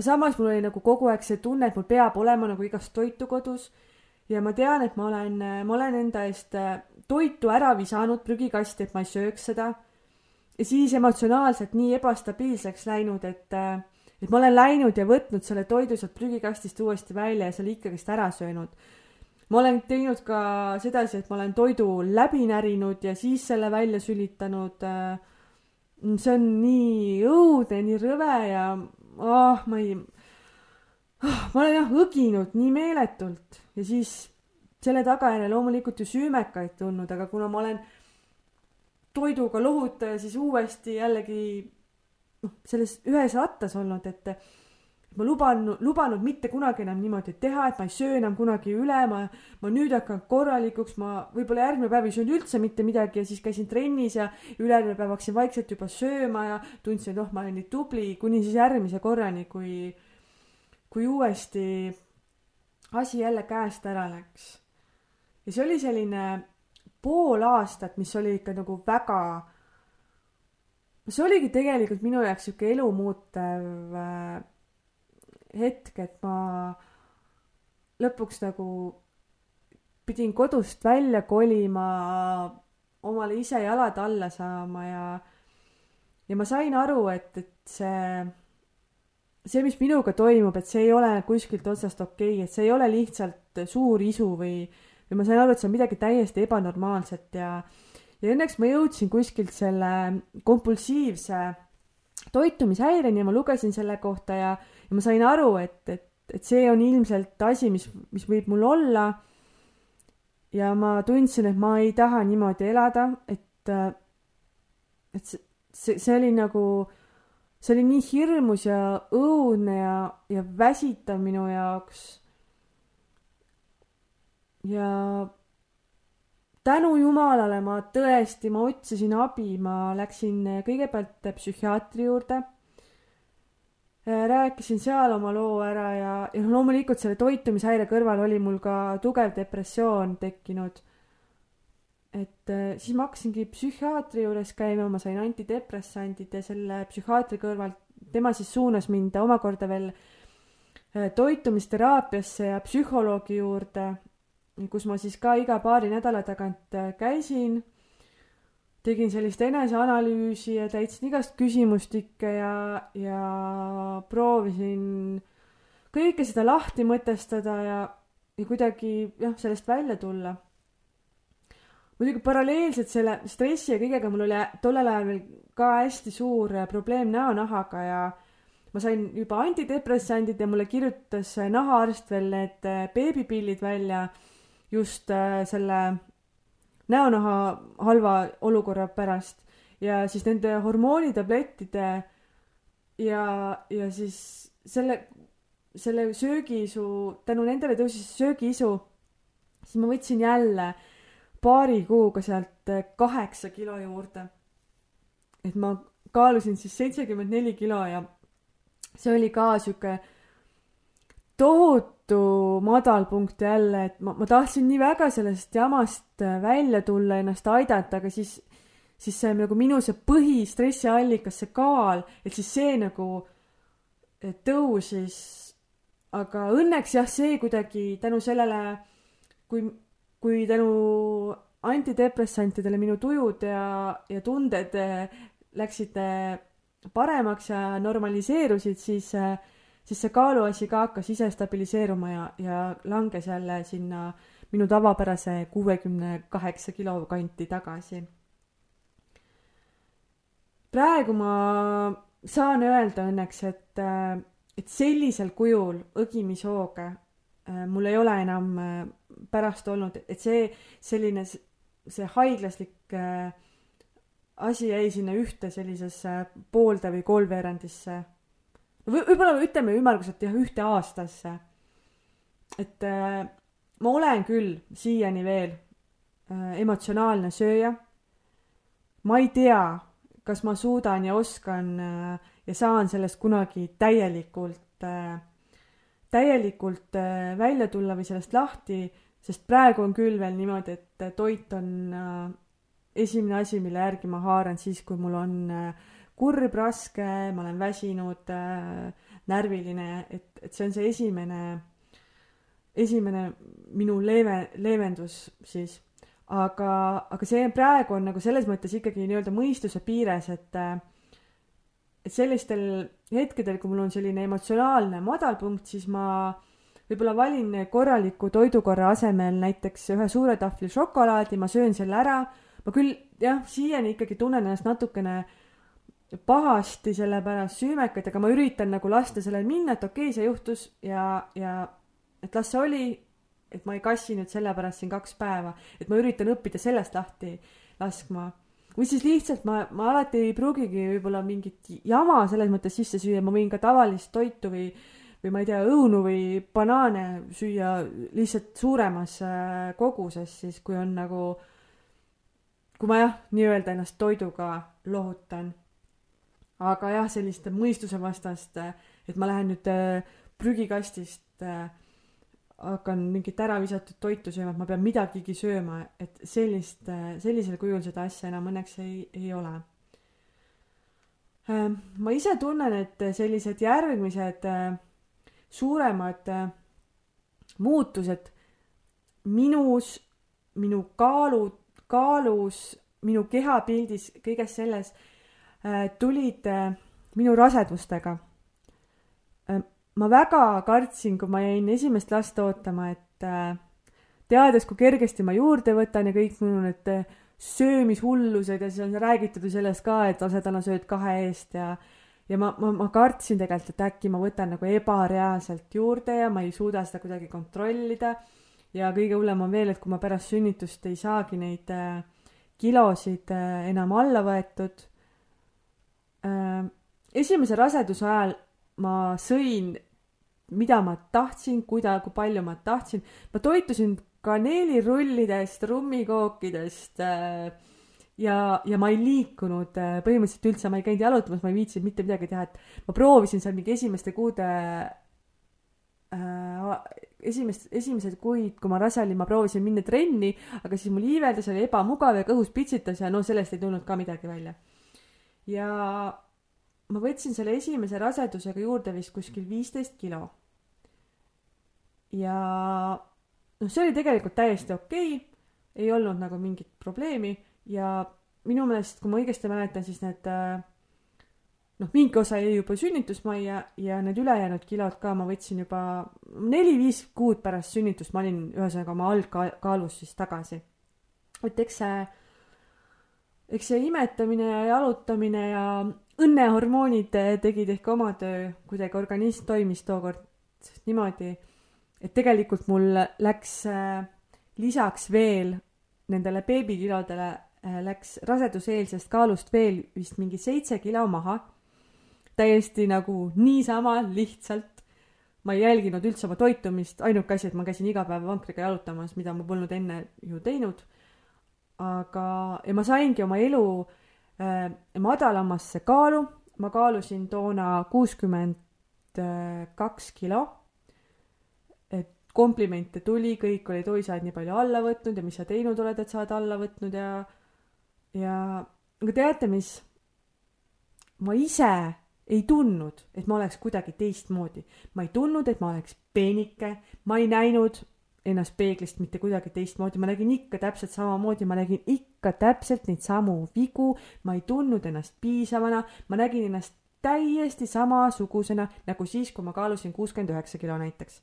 samas mul oli nagu kogu aeg see tunne, et mul peab olema nagu igast toitu kodus ja ma tean, et ma olen, ma olen enda eest äh, toitu ära visanud prügikasti, et ma ei sööks seda. ja siis emotsionaalselt nii ebastabiilseks läinud, et, äh, et ma olen läinud ja võtnud selle toidu sealt prügikastist uuesti välja ja selle ikkagist ära söönud. ma olen teinud ka sedasi, et ma olen toidu läbi närinud ja siis selle välja sülitanud. Äh, see on nii õudne, nii rõve ja oh, ma ei oh,, ma olen jah õginud nii meeletult ja siis selle tagajärjel loomulikult ju süümekaid tulnud, aga kuna ma olen toiduga lohutaja, siis uuesti jällegi noh, selles ühes rattas olnud, et ma luban, lubanud mitte kunagi enam niimoodi teha, et ma ei söö enam kunagi üle, ma, ma nüüd hakkan korralikuks, ma võib-olla järgmine päev ei söönud üldse mitte midagi ja siis käisin trennis ja ülejärgmine päev hakkasin vaikselt juba sööma ja tundsin, et oh, ma olen nii tubli, kuni siis järgmise korrani, kui, kui uuesti asi jälle käest ära läks. ja see oli selline pool aastat, mis oli ikka nagu väga see oligi tegelikult minu jaoks sihuke elumuutev äh, hetk, et ma lõpuks nagu pidin kodust välja kolima, omale ise jalad alla saama ja ja ma sain aru, et, et see, see, mis minuga toimub, et see ei ole kuskilt otsast okei okay,, et see ei ole lihtsalt suur isu või, või ma sain aru, et see on midagi täiesti ebanormaalset ja ja õnneks ma jõudsin kuskilt selle kompulsiivse toitumishäireni ja ma lugesin selle kohta ja, ja ma sain aru, et, et, et see on ilmselt asi, mis, mis võib mul olla. ja ma tundsin, et ma ei taha niimoodi elada, et, et see, see, see oli nagu, see oli nii hirmus ja õudne ja, ja väsitav minu jaoks. ja tänu jumalale ma tõesti, ma otsisin abi, ma läksin kõigepealt psühhiaatri juurde. Rääkisin seal oma loo ära ja, ja noh, loomulikult selle toitumishäire kõrval oli mul ka tugev depressioon tekkinud. et äh, siis ma hakkasingi psühhiaatri juures käima, ma sain antidepressandid ja selle psühhiaatri kõrvalt, tema siis suunas mind omakorda veel äh, toitumisteraapiasse ja psühholoogi juurde kus ma siis ka iga paari nädala tagant äh, käisin, tegin sellist eneseanalüüsi ja täitsin igast küsimustikke ja, ja proovisin kõike seda lahti mõtestada ja, ja kuidagi jah, sellest välja tulla. muidugi paralleelselt selle stressi ja kõigega mul oli tollel ajal veel ka hästi suur äh, probleem näonahaga ja ma sain juba antidepressandid ja mulle kirjutas äh, nahaarst veel need beebipillid välja just äh, selle näonaha halva olukorra pärast ja siis nende hormoonitablettide ja, ja siis selle, selle söögiisu, tänu nendele tõusis söögiisu, siis ma võtsin jälle paari kuuga sealt kaheksa kilo juurde. et ma kaalusin siis seitsekümmend neli kilo ja see oli ka sihuke tohutu tohutu madalpunkt jälle, et ma, ma tahtsin nii väga sellest jamast äh, välja tulla, ennast aidata, aga siis, siis see nagu minu see põhistressiallikas, see kaal, et siis see nagu äh, tõusis. aga õnneks jah, see kuidagi tänu sellele, kui, kui tänu antidepressantidele minu tujud ja, ja tunded äh, läksid paremaks ja normaliseerusid, siis äh, siis see kaaluasi ka hakkas ise stabiliseeruma ja, ja langes jälle sinna minu tavapärase kuuekümne kaheksa kilo kanti tagasi. praegu ma saan öelda õnneks, et, et sellisel kujul õgimishooge äh, mul ei ole enam äh, pärast olnud, et see selline, see haiglaslik äh, asi jäi sinna ühte sellisesse poolde või kolmveerandisse võib-olla ütleme ümmarguselt jah, ühte aastasse. et äh, ma olen küll siiani veel äh, emotsionaalne sööja. ma ei tea, kas ma suudan ja oskan äh, ja saan sellest kunagi täielikult äh,, täielikult äh, välja tulla või sellest lahti, sest praegu on küll veel niimoodi, et toit on äh, esimene asi, mille järgi ma haaran siis, kui mul on äh, kurb, raske, ma olen väsinud äh,, närviline, et, et see on see esimene, esimene minu leeve, leevendus siis. aga, aga see praegu on nagu selles mõttes ikkagi nii-öelda mõistuse piires, et äh, et sellistel hetkedel, kui mul on selline emotsionaalne madalpunkt, siis ma võib-olla valin korraliku toidukorra asemel näiteks ühe suure tahvli šokolaadi, ma söön selle ära, ma küll jah, siiani ikkagi tunnen ennast natukene äh, pahasti selle pärast süümekad, aga ma üritan nagu lasta sellel minna, et okei okay,, see juhtus ja, ja et las see oli, et ma ei kassi nüüd selle pärast siin kaks päeva, et ma üritan õppida sellest lahti laskma. või siis lihtsalt ma, ma alati ei pruugigi võib-olla mingit jama selles mõttes sisse süüa, ma võin ka tavalist toitu või või ma ei tea, õunu või banaane süüa lihtsalt suuremas äh, koguses siis, kui on nagu, kui ma jah, nii-öelda ennast toiduga lohutan aga jah, sellist mõistusevastast, et ma lähen nüüd äh, prügikastist äh, hakkan mingit ära visatud toitu sööma, et ma pean midagigi sööma, et sellist, äh, sellisel kujul seda asja enam õnneks ei, ei ole. ma ise tunnen, et sellised järgmised suuremad muutused minus, minu kaalu, kaalus, minu kehapildis, kõiges selles tulid äh, minu rasedustega äh,. ma väga kartsin, kui ma jäin esimest last ootama, et äh, teades, kui kergesti ma juurde võtan ja kõik minu need äh, söömishullused ja siis on räägitud ju sellest ka, et rasedana sööd kahe eest ja ja ma, ma, ma kartsin tegelikult, et äkki ma võtan nagu ebareaalselt juurde ja ma ei suuda seda kuidagi kontrollida. ja kõige hullem on veel, et kui ma pärast sünnitust ei saagi neid äh, kilosid äh, enam alla võetud äh,. Esimese raseduse ajal ma sõin, mida ma tahtsin, kuida-, kui palju ma tahtsin. ma toitusin kaneelirullidest, rummikookidest äh, ja, ja ma ei liikunud äh, põhimõtteliselt üldse, ma ei käinud jalutamas, ma ei viitsinud mitte midagi teha, et ma proovisin seal mingi esimeste kuude äh, esimest, esimesed kuid, kui ma rase olin, ma proovisin minna trenni, aga siis mul iiveldas, oli ebamugav ja kõhus pitsitas ja no sellest ei tulnud ka midagi välja. Ja ma võtsin selle esimese rasedusega juurde vist kuskil viisteist kilo. ja noh, see oli tegelikult täiesti okei okay,, ei olnud nagu mingit probleemi ja minu meelest, kui ma õigesti mäletan, siis need äh, noh, mingi osa jäi juba sünnitusmajja ja need ülejäänud kilod ka ma võtsin juba neli-viis kuud pärast sünnitust, ma olin ühesõnaga oma algkaalus siis tagasi. et eks see, eks see imetamine ja jalutamine ja õnnehormoonid tegid ehk oma töö, kuidagi organism toimis tookord niimoodi, et tegelikult mul läks äh, lisaks veel nendele beebikilodele Äh, läks raseduseelsest kaalust veel vist mingi seitse kilo maha. täiesti nagu niisama lihtsalt. ma ei jälginud üldse oma toitumist, ainuke asi, et ma käisin iga päev vankriga jalutamas, mida ma polnud enne ju teinud. Aga, ja ma saingi oma elu äh, madalamasse kaalu, ma kaalusin toona kuuskümmend kaks kilo et komplimente tuli, kõik olid, oi, sa oled nii palju alla võtnud ja mis sa teinud oled, et sa oled alla võtnud ja ja aga teate, mis? ma ise ei tundnud, et ma oleks kuidagi teistmoodi. ma ei tundnud, et ma oleks peenike, ma ei näinud ennast peeglist mitte kuidagi teistmoodi, ma nägin ikka täpselt samamoodi, ma nägin ikka täpselt neid samu vigu, ma ei tundnud ennast piisavana, ma nägin ennast täiesti samasugusena nagu siis, kui ma kaalusin kuuskümmend üheksa kilo näiteks.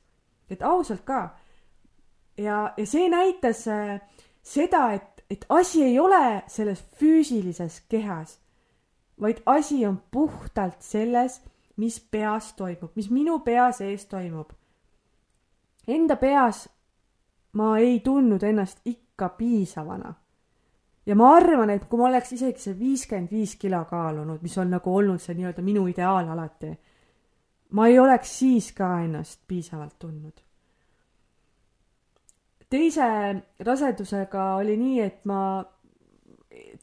et ausalt ka. ja, ja see näitas äh, seda, et et asi ei ole selles füüsilises kehas, vaid asi on puhtalt selles, mis peas toimub, mis minu pea sees toimub. Enda peas ma ei tundnud ennast ikka piisavana. ja ma arvan, et kui ma oleks isegi see viiskümmend viis kilo kaalunud, mis on nagu olnud see nii-öelda minu ideaal alati, ma ei oleks siis ka ennast piisavalt tundnud teise rasedusega oli nii, et ma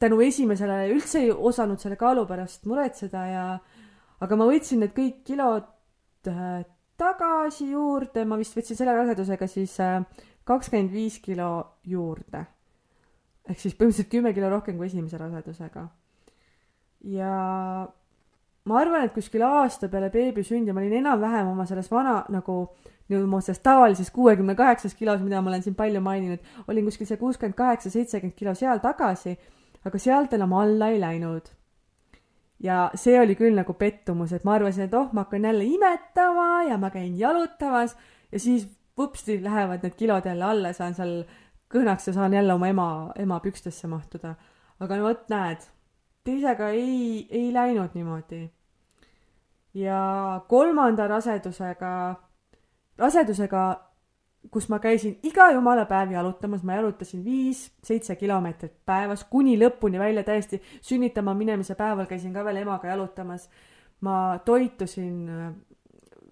tänu esimesele üldse ei osanud selle kaalu pärast muretseda ja aga ma võtsin need kõik kilod äh, tagasi juurde, ma vist võtsin selle rasedusega siis äh, kakskümmend viis kilo juurde. ehk siis põhimõtteliselt kümme kilo rohkem kui esimese rasedusega. ja ma arvan, et kuskil aasta peale beebi sündi ma olin enam-vähem oma selles vana nagu nüüd mu selles tavalises kuuekümne kaheksas kilos, mida ma olen siin palju maininud, olin kuskil see kuuskümmend kaheksa, seitsekümmend kilo seal tagasi, aga sealt enam alla ei läinud. ja see oli küll nagu pettumus, et ma arvasin, et oh, ma hakkan jälle imetama ja ma käin jalutamas ja siis vupsti lähevad need kilod jälle alla, saan seal kõhnaks ja saan jälle oma ema, ema pükstesse mahtuda. aga no vot, näed, teisega ei, ei läinud niimoodi. ja kolmanda rasedusega rasedusega, kus ma käisin iga jumala päev jalutamas, ma jalutasin viis-seitse kilomeetrit päevas kuni lõpuni välja täiesti, sünnitama minemise päeval käisin ka veel emaga jalutamas. ma toitusin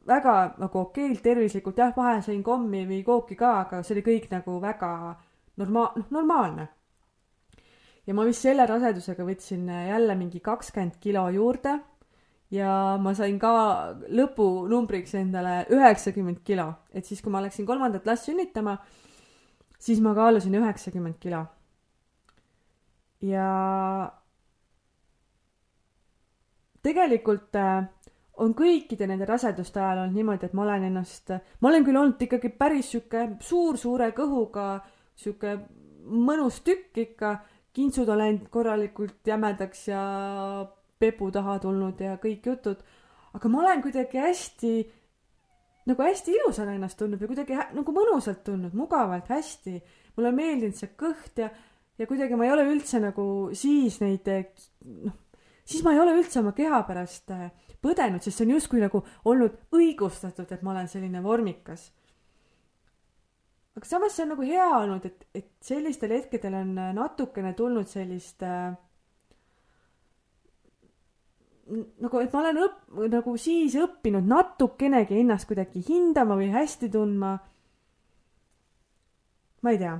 väga nagu okeilt, tervislikult, jah, vahel sõin kommi või kooki ka, aga see oli kõik nagu väga norma-, noh, normaalne. ja ma vist selle rasedusega võtsin jälle mingi kakskümmend kilo juurde ja ma sain ka lõpunumbriks endale üheksakümmend kilo, et siis, kui ma läksin kolmandat last sünnitama, siis ma kaalusin üheksakümmend kilo. ja tegelikult äh, on kõikide nende raseduste ajal olnud niimoodi, et ma olen ennast, ma olen küll olnud ikkagi päris sihuke suur-suure kõhuga, sihuke mõnus tükk ikka, kintsud on läinud korralikult jämedaks ja pepu taha tulnud ja kõik jutud, aga ma olen kuidagi hästi, nagu hästi ilusana ennast tundnud või kuidagi nagu mõnusalt tundnud, mugavalt, hästi. mulle on meeldinud see kõht ja, ja kuidagi ma ei ole üldse nagu siis neid, noh, siis ma ei ole üldse oma keha pärast äh, põdenud, sest see on justkui nagu olnud õigustatud, et ma olen selline vormikas. aga samas see on nagu hea olnud, et, et sellistel hetkedel on natukene tulnud sellist äh, nagu, et ma olen õpp-, nagu siis õppinud natukenegi ennast kuidagi hindama või hästi tundma. ma ei tea.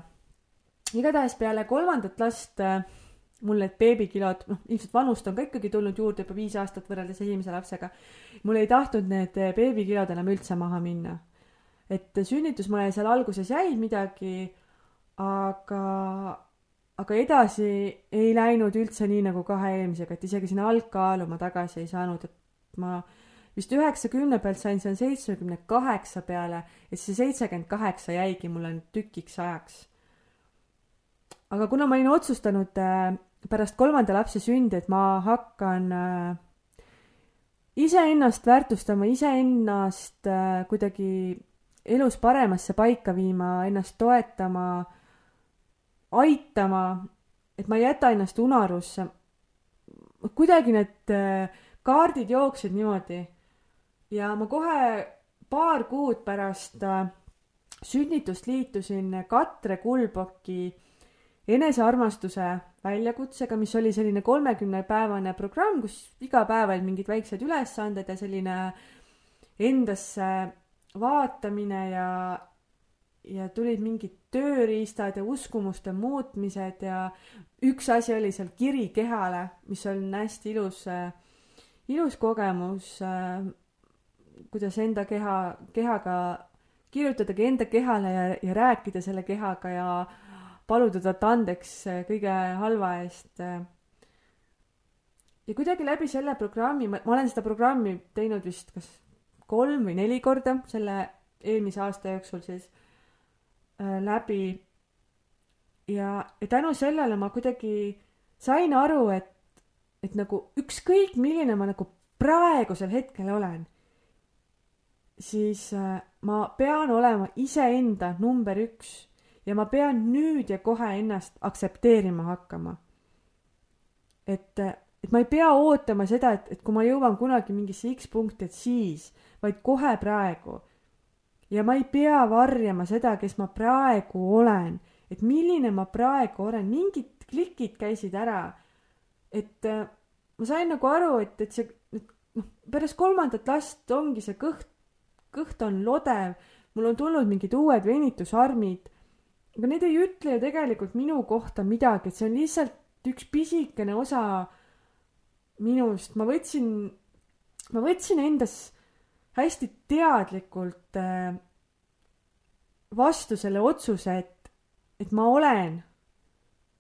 igatahes peale kolmandat last äh, mul need beebikilod, noh, ilmselt vanust on ka ikkagi tulnud juurde juba viis aastat võrreldes esimese lapsega. mul ei tahtnud need beebikilod enam üldse maha minna. et sünnitusmaja seal alguses jäi midagi, aga, aga edasi ei läinud üldse nii nagu kahe eelmisega, et isegi sinna algkaalu ma tagasi ei saanud, et ma vist üheksakümne pealt sain seal seitsmekümne kaheksa peale ja siis see seitsekümmend kaheksa jäigi mulle tükiks ajaks. aga kuna ma olin otsustanud äh, pärast kolmanda lapse sündi, et ma hakkan äh, iseennast väärtustama, iseennast äh, kuidagi elus paremasse paika viima, ennast toetama, aitama, et ma ei jäta ennast unarusse. kuidagi need äh, kaardid jooksid niimoodi ja ma kohe paar kuud pärast sünnitust liitusin Katre Kulboki enesearmastuse väljakutsega, mis oli selline kolmekümnepäevane programm, kus iga päev olid mingid väiksed ülesanded ja selline endasse vaatamine ja, ja tulid mingid tööriistad ja uskumuste muutmised ja üks asi oli seal kiri kehale, mis on hästi ilus, ilus kogemus, kuidas enda keha, kehaga kirjutadagi enda kehale ja, ja rääkida selle kehaga ja paluda talt andeks äh, kõige halva eest. Äh. ja kuidagi läbi selle programmi, ma olen seda programmi teinud vist kas kolm või neli korda selle eelmise aasta jooksul siis äh, läbi. ja, ja tänu sellele ma kuidagi sain aru, et, et nagu ükskõik, milline ma nagu praegusel hetkel olen, siis äh, ma pean olema iseenda number üks ja ma pean nüüd ja kohe ennast aktsepteerima hakkama. et, et ma ei pea ootama seda, et, et kui ma jõuan kunagi mingisse X punkti, et siis, vaid kohe praegu. ja ma ei pea varjama seda, kes ma praegu olen, et milline ma praegu olen, mingid klikid käisid ära. et ma sain nagu aru, et, et see, noh, pärast kolmandat last ongi see kõht, kõht on lodev, mul on tulnud mingid uued venitusarmid aga need ei ütle ju tegelikult minu kohta midagi, et see on lihtsalt üks pisikene osa minust, ma võtsin, ma võtsin endas hästi teadlikult äh, vastu selle otsuse, et, et ma olen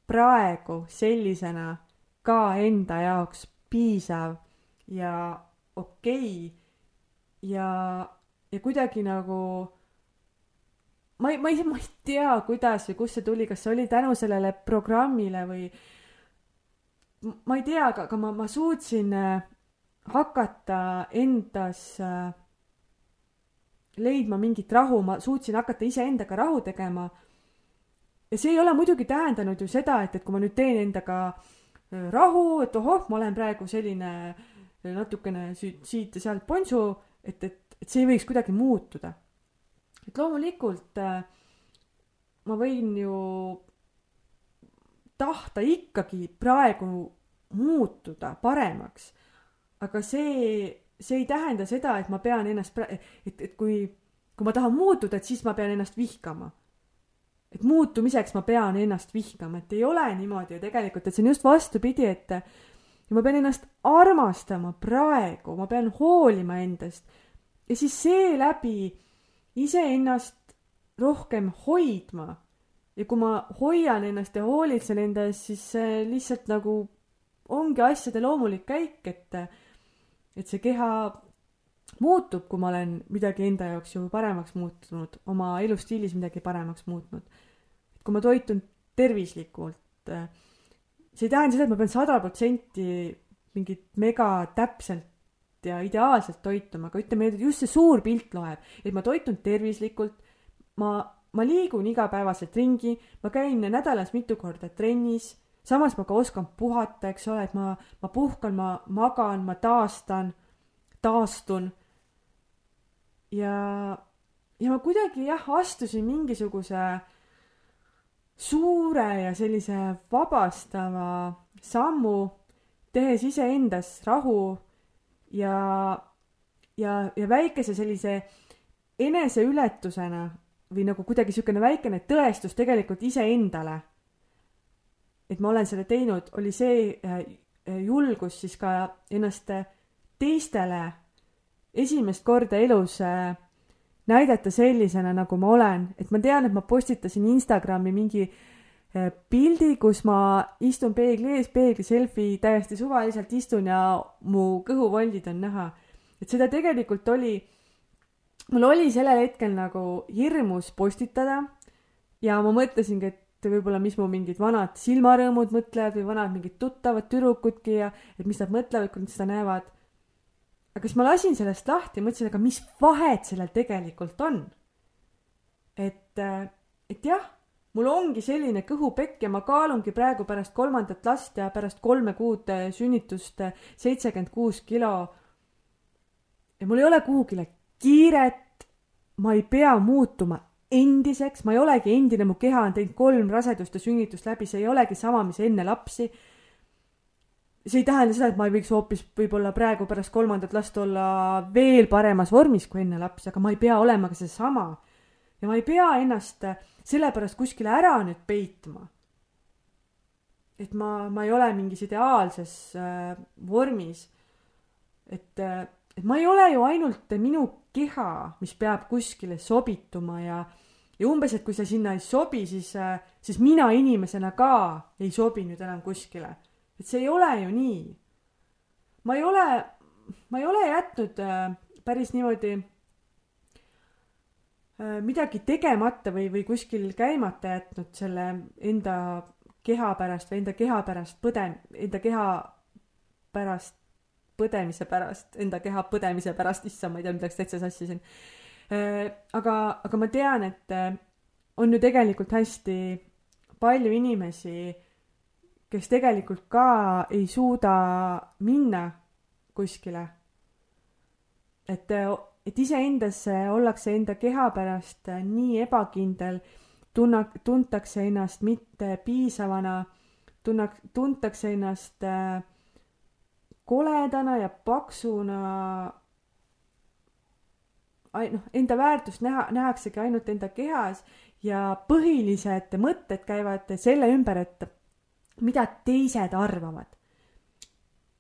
praegu sellisena ka enda jaoks piisav ja okei. Okay ja, ja kuidagi nagu ma ei, ma ei, ma ei tea, kuidas või kust see tuli, kas see oli tänu sellele programmile või ma ei tea, aga, aga ma, ma suutsin äh, hakata endas äh, leidma mingit rahu, ma suutsin hakata iseendaga rahu tegema. ja see ei ole muidugi tähendanud ju seda, et, et kui ma nüüd teen endaga äh, rahu, et ohoh, ma olen praegu selline natukene siit, ja sealt ponsu, et, et, et see võiks kuidagi muutuda et loomulikult äh, ma võin ju tahta ikkagi praegu muutuda paremaks, aga see, see ei tähenda seda, et ma pean ennast pra-, et, et kui, kui ma tahan muutuda, et siis ma pean ennast vihkama. et muutumiseks ma pean ennast vihkama, et ei ole niimoodi ju tegelikult, et see on just vastupidi, et ja ma pean ennast armastama praegu, ma pean hoolima endast ja siis seeläbi iseennast rohkem hoidma. ja kui ma hoian ennast ja hoolitsen enda eest, siis see lihtsalt nagu ongi asjade loomulik käik, et, et see keha muutub, kui ma olen midagi enda jaoks ju paremaks muutunud, oma elustiilis midagi paremaks muutnud. kui ma toitun tervislikult, see ei tähenda seda, et ma pean sada protsenti mingit mega täpselt ja ideaalselt toituma, aga ütleme, just see suur pilt loeb, et ma toitun tervislikult, ma, ma liigun igapäevaselt ringi, ma käin nädalas mitu korda trennis, samas ma ka oskan puhata, eks ole, et ma, ma puhkan, ma magan, ma taastan, taastun. Ja, ja ma kuidagi jah, astusin mingisuguse suure ja sellise vabastava sammu, tehes iseendas rahu ja, ja, ja väikese sellise eneseületusena või nagu kuidagi niisugune väikene tõestus tegelikult iseendale, et ma olen selle teinud, oli see äh, julgus siis ka ennast teistele esimest korda elus äh, näidata sellisena, nagu ma olen, et ma tean, et ma postitasin Instagrami mingi äh, pildi, kus ma istun peegli ees, peegli selfie, täiesti suvaliselt istun ja mu kõhuvoldid on näha. et seda tegelikult oli, mul oli sellel hetkel nagu hirmus postitada ja ma mõtlesingi, et võib-olla, mis mu mingid vanad silmarõõmud mõtlevad või vanad mingid tuttavad tüdrukudki ja et mis nad mõtlevad, kui nad seda näevad aga siis ma lasin sellest lahti mõtlesin, aga mis vahet sellel tegelikult on. et, äh, et jah, mul ongi selline kõhupekk ja ma kaalungi praegu pärast kolmandat last ja pärast kolme kuud äh, sünnitust äh, seitsekümmend kuus kilo. ja mul ei ole kuhugile kiiret, ma ei pea muutuma endiseks, ma ei olegi endine, mu keha on teinud kolm rasedust ja sünnitust läbi, see ei olegi sama, mis enne lapsi see ei tähenda seda, et ma ei võiks hoopis võib-olla praegu pärast kolmandat last olla veel paremas vormis kui enne lapsi, aga ma ei pea olema ka seesama. ja ma ei pea ennast sellepärast kuskile ära nüüd peitma. et ma, ma ei ole mingis ideaalses äh, vormis. et äh,, et ma ei ole ju ainult minu keha, mis peab kuskile sobituma ja ja umbes, et kui see sinna ei sobi, siis äh,, siis mina inimesena ka ei sobi nüüd enam kuskile et see ei ole ju nii. ma ei ole, ma ei ole jätnud äh, päris niimoodi midagi tegemata või, või kuskil käimata jätnud selle enda keha pärast või enda keha pärast põde-, enda keha pärast põdemise pärast, enda keha põdemise pärast, issand, ma ei tea, midagi täitsa sassisin äh,. aga, aga ma tean, et äh, on ju tegelikult hästi palju inimesi kes tegelikult ka ei suuda minna kuskile. et, et iseendasse ollakse enda keha pärast nii ebakindel, tunna, tuntakse ennast mitte piisavana, tunna, tuntakse ennast äh, koledana ja paksuna noh, enda väärtust näha, nähaksegi ainult enda kehas ja põhilised mõtted käivad selle ümber, et mida teised arvavad.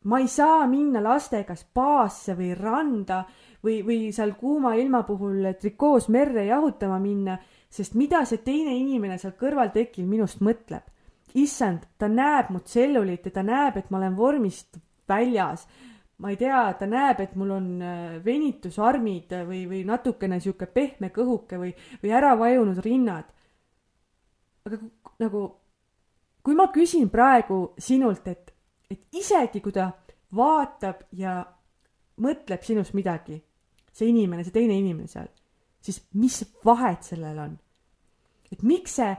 Ma ei saa minna lastega spaasse või randa või, või seal kuuma ilma puhul trikoos merre jahutama minna, sest mida see teine inimene seal kõrvaltekil minust mõtleb. issand, ta näeb mu tselluliiti, ta näeb, et ma olen vormist väljas. ma ei tea, ta näeb, et mul on äh, venitusarmid või, või natukene sihuke pehme kõhuke või, või ära vajunud rinnad. aga nagu kui ma küsin praegu sinult, et, et isegi kui ta vaatab ja mõtleb sinust midagi, see inimene, see teine inimene seal, siis mis vahet sellel on? et miks see,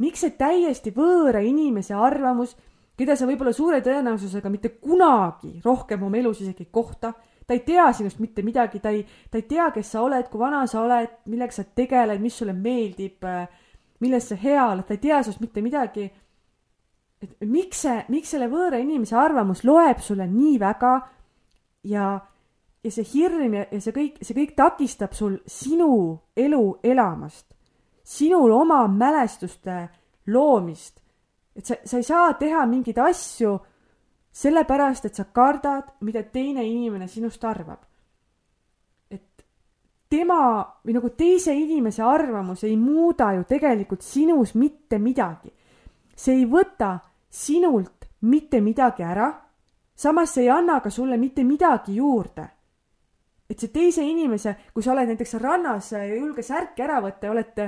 miks see täiesti võõra inimese arvamus, keda sa võib-olla suure tõenäosusega mitte kunagi rohkem oma elus isegi ei kohta, ta ei tea sinust mitte midagi, ta ei, ta ei tea, kes sa oled, kui vana sa oled, millega sa tegeled, mis sulle meeldib, milles sa hea oled, ta ei tea sinust mitte midagi et miks see, miks selle võõra inimese arvamus loeb sulle nii väga ja, ja see hirm ja, ja see kõik, see kõik takistab sul sinu elu elamast, sinul oma mälestuste loomist. et sa, sa ei saa teha mingeid asju sellepärast, et sa kardad, mida teine inimene sinust arvab. et tema või nagu teise inimese arvamus ei muuda ju tegelikult sinus mitte midagi see ei võta sinult mitte midagi ära, samas see ei anna ka sulle mitte midagi juurde. et see teise inimese, kui sa oled näiteks rannas ja ei julge särki ära võtta ja oled,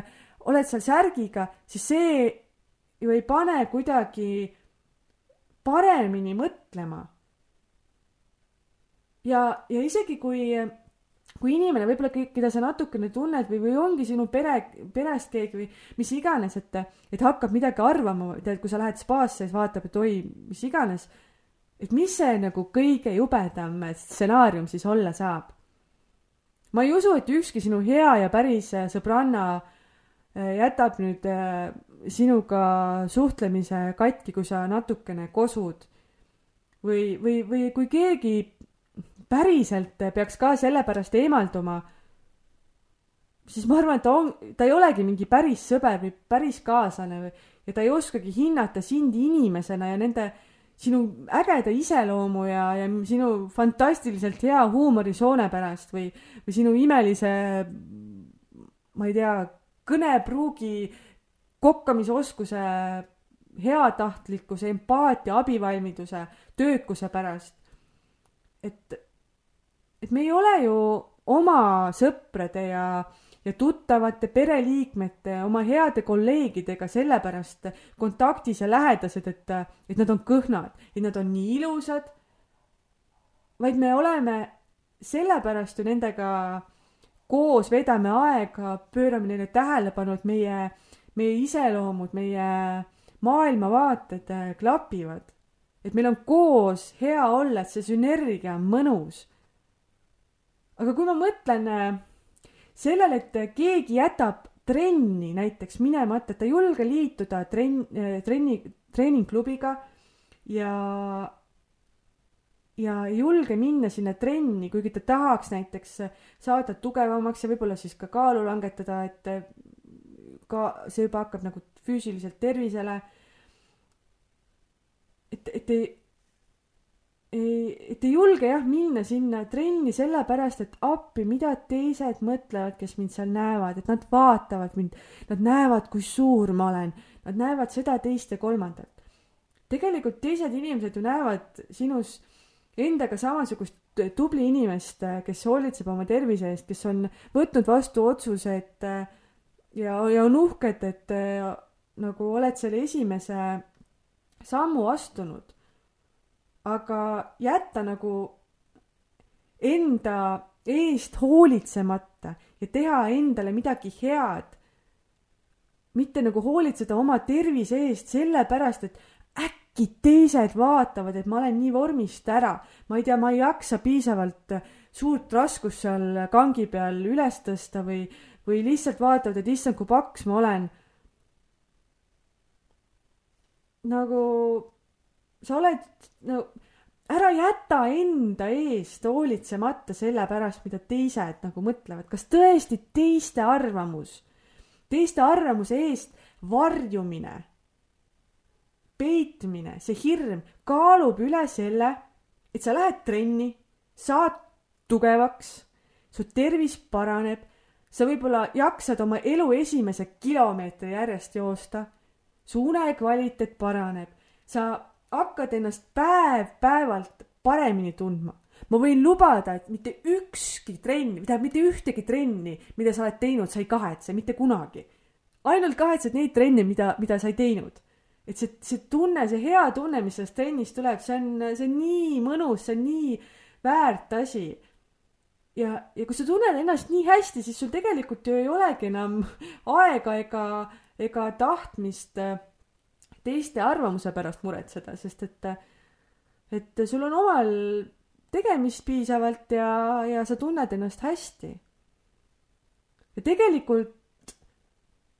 oled seal särgiga, siis see ju ei pane kuidagi paremini mõtlema. ja, ja isegi kui, kui inimene võib-olla, keda sa natukene tunned või, või ongi sinu pere, perest keegi või mis iganes, et, et hakkab midagi arvama, tead, kui sa lähed spaasse, siis vaatab, et oi, mis iganes, et mis see nagu kõige jubedam stsenaarium siis olla saab ma ei usu, et ükski sinu hea ja päris äh, sõbranna äh, jätab nüüd äh, sinuga suhtlemise katki, kui sa natukene kosud. või, või, või kui keegi päriselt peaks ka sellepärast eemalduma, siis ma arvan, et ta on, ta ei olegi mingi päris sõber või päris kaaslane või, ja ta ei oskagi hinnata sind inimesena ja nende sinu ägeda iseloomu ja, ja sinu fantastiliselt hea huumorisoone pärast või, või sinu imelise, ma ei tea, kõnepruugi, kokkamisoskuse, heatahtlikkuse, empaatia, abivalmiduse, töökuse pärast. et, et me ei ole ju oma sõprade ja ja tuttavate pereliikmete, oma heade kolleegidega sellepärast kontaktis ja lähedased, et, et nad on kõhnad, et nad on nii ilusad, vaid me oleme sellepärast ju nendega koos, veedame aega, pöörame neile tähelepanu, et meie, meie iseloomud, meie maailmavaated klapivad. et meil on koos hea olla, et see sünergia on mõnus. Aga kui ma mõtlen sellele, et keegi jätab trenni näiteks minemata, et ta ei julge liituda trenn, trenni, treeningklubiga ja ja ei julge minna sinna trenni, kuigi ta tahaks näiteks saada tugevamaks ja võib-olla siis ka kaalu langetada, et ka see juba hakkab nagu füüsiliselt tervisele. et, et ei, ei, et ei julge jah minna sinna trenni sellepärast, et appi, mida teised mõtlevad, kes mind seal näevad, et nad vaatavad mind, nad näevad, kui suur ma olen, nad näevad seda, teist ja kolmandat. tegelikult teised inimesed ju näevad sinus endaga samasugust tubli inimest, kes hoolitseb oma tervise eest, kes on võtnud vastu otsuse, et ja, ja on uhked, et nagu oled selle esimese sammu astunud aga jätta nagu enda eest hoolitsemata ja teha endale midagi head. mitte nagu hoolitseda oma tervise eest sellepärast, et äkki teised vaatavad, et ma olen nii vormist ära, ma ei tea, ma ei jaksa piisavalt suurt raskust seal kangi peal üles tõsta või, või lihtsalt vaatavad, et issand, kui paks ma olen. nagu sa oled, no ära jäta enda eest hoolitsemata selle pärast, mida teised nagu mõtlevad, kas tõesti teiste arvamus, teiste arvamuse eest varjumine, peitmine, see hirm kaalub üle selle, et sa lähed trenni, saad tugevaks, su tervis paraneb, sa võib-olla jaksad oma elu esimese kilomeetri järjest joosta, su unekvaliteet paraneb, sa hakkad ennast päev-päevalt paremini tundma. ma võin lubada, et mitte ükski trenn, tähendab mitte ühtegi trenni, mida sa oled teinud, sa ei kahetse mitte kunagi. ainult kahetsed neid trenne, mida, mida sa ei teinud. et see, see tunne, see hea tunne, mis sellest trennist tuleb, see on, see on nii mõnus, see on nii väärt asi. ja, ja kui sa tunned ennast nii hästi, siis sul tegelikult ju ei olegi enam aega ega, ega tahtmist äh, teiste arvamuse pärast muretseda, sest et, et sul on omal tegemist piisavalt ja, ja sa tunned ennast hästi. ja tegelikult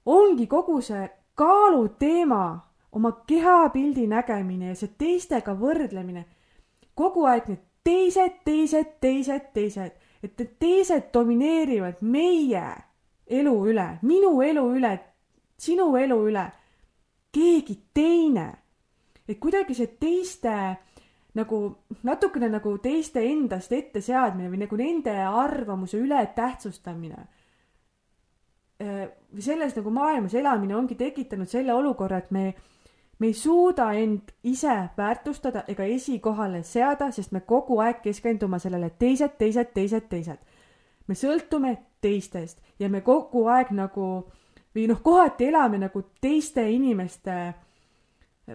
ongi kogu see kaaluteema, oma kehapildi nägemine ja see teistega võrdlemine, kogu aeg need teised, teised, teised, teised, et need teised domineerivad meie elu üle, minu elu üle, sinu elu üle keegi teine. et kuidagi see teiste nagu natukene nagu teiste endast etteseadmine või nagu nende arvamuse ületähtsustamine äh, või selles nagu maailmas elamine ongi tekitanud selle olukorra, et me, me ei suuda end ise väärtustada ega esikohale seada, sest me kogu aeg keskendume sellele teised, teised, teised, teised me sõltume teistest ja me kogu aeg nagu või noh, kohati elame nagu teiste inimeste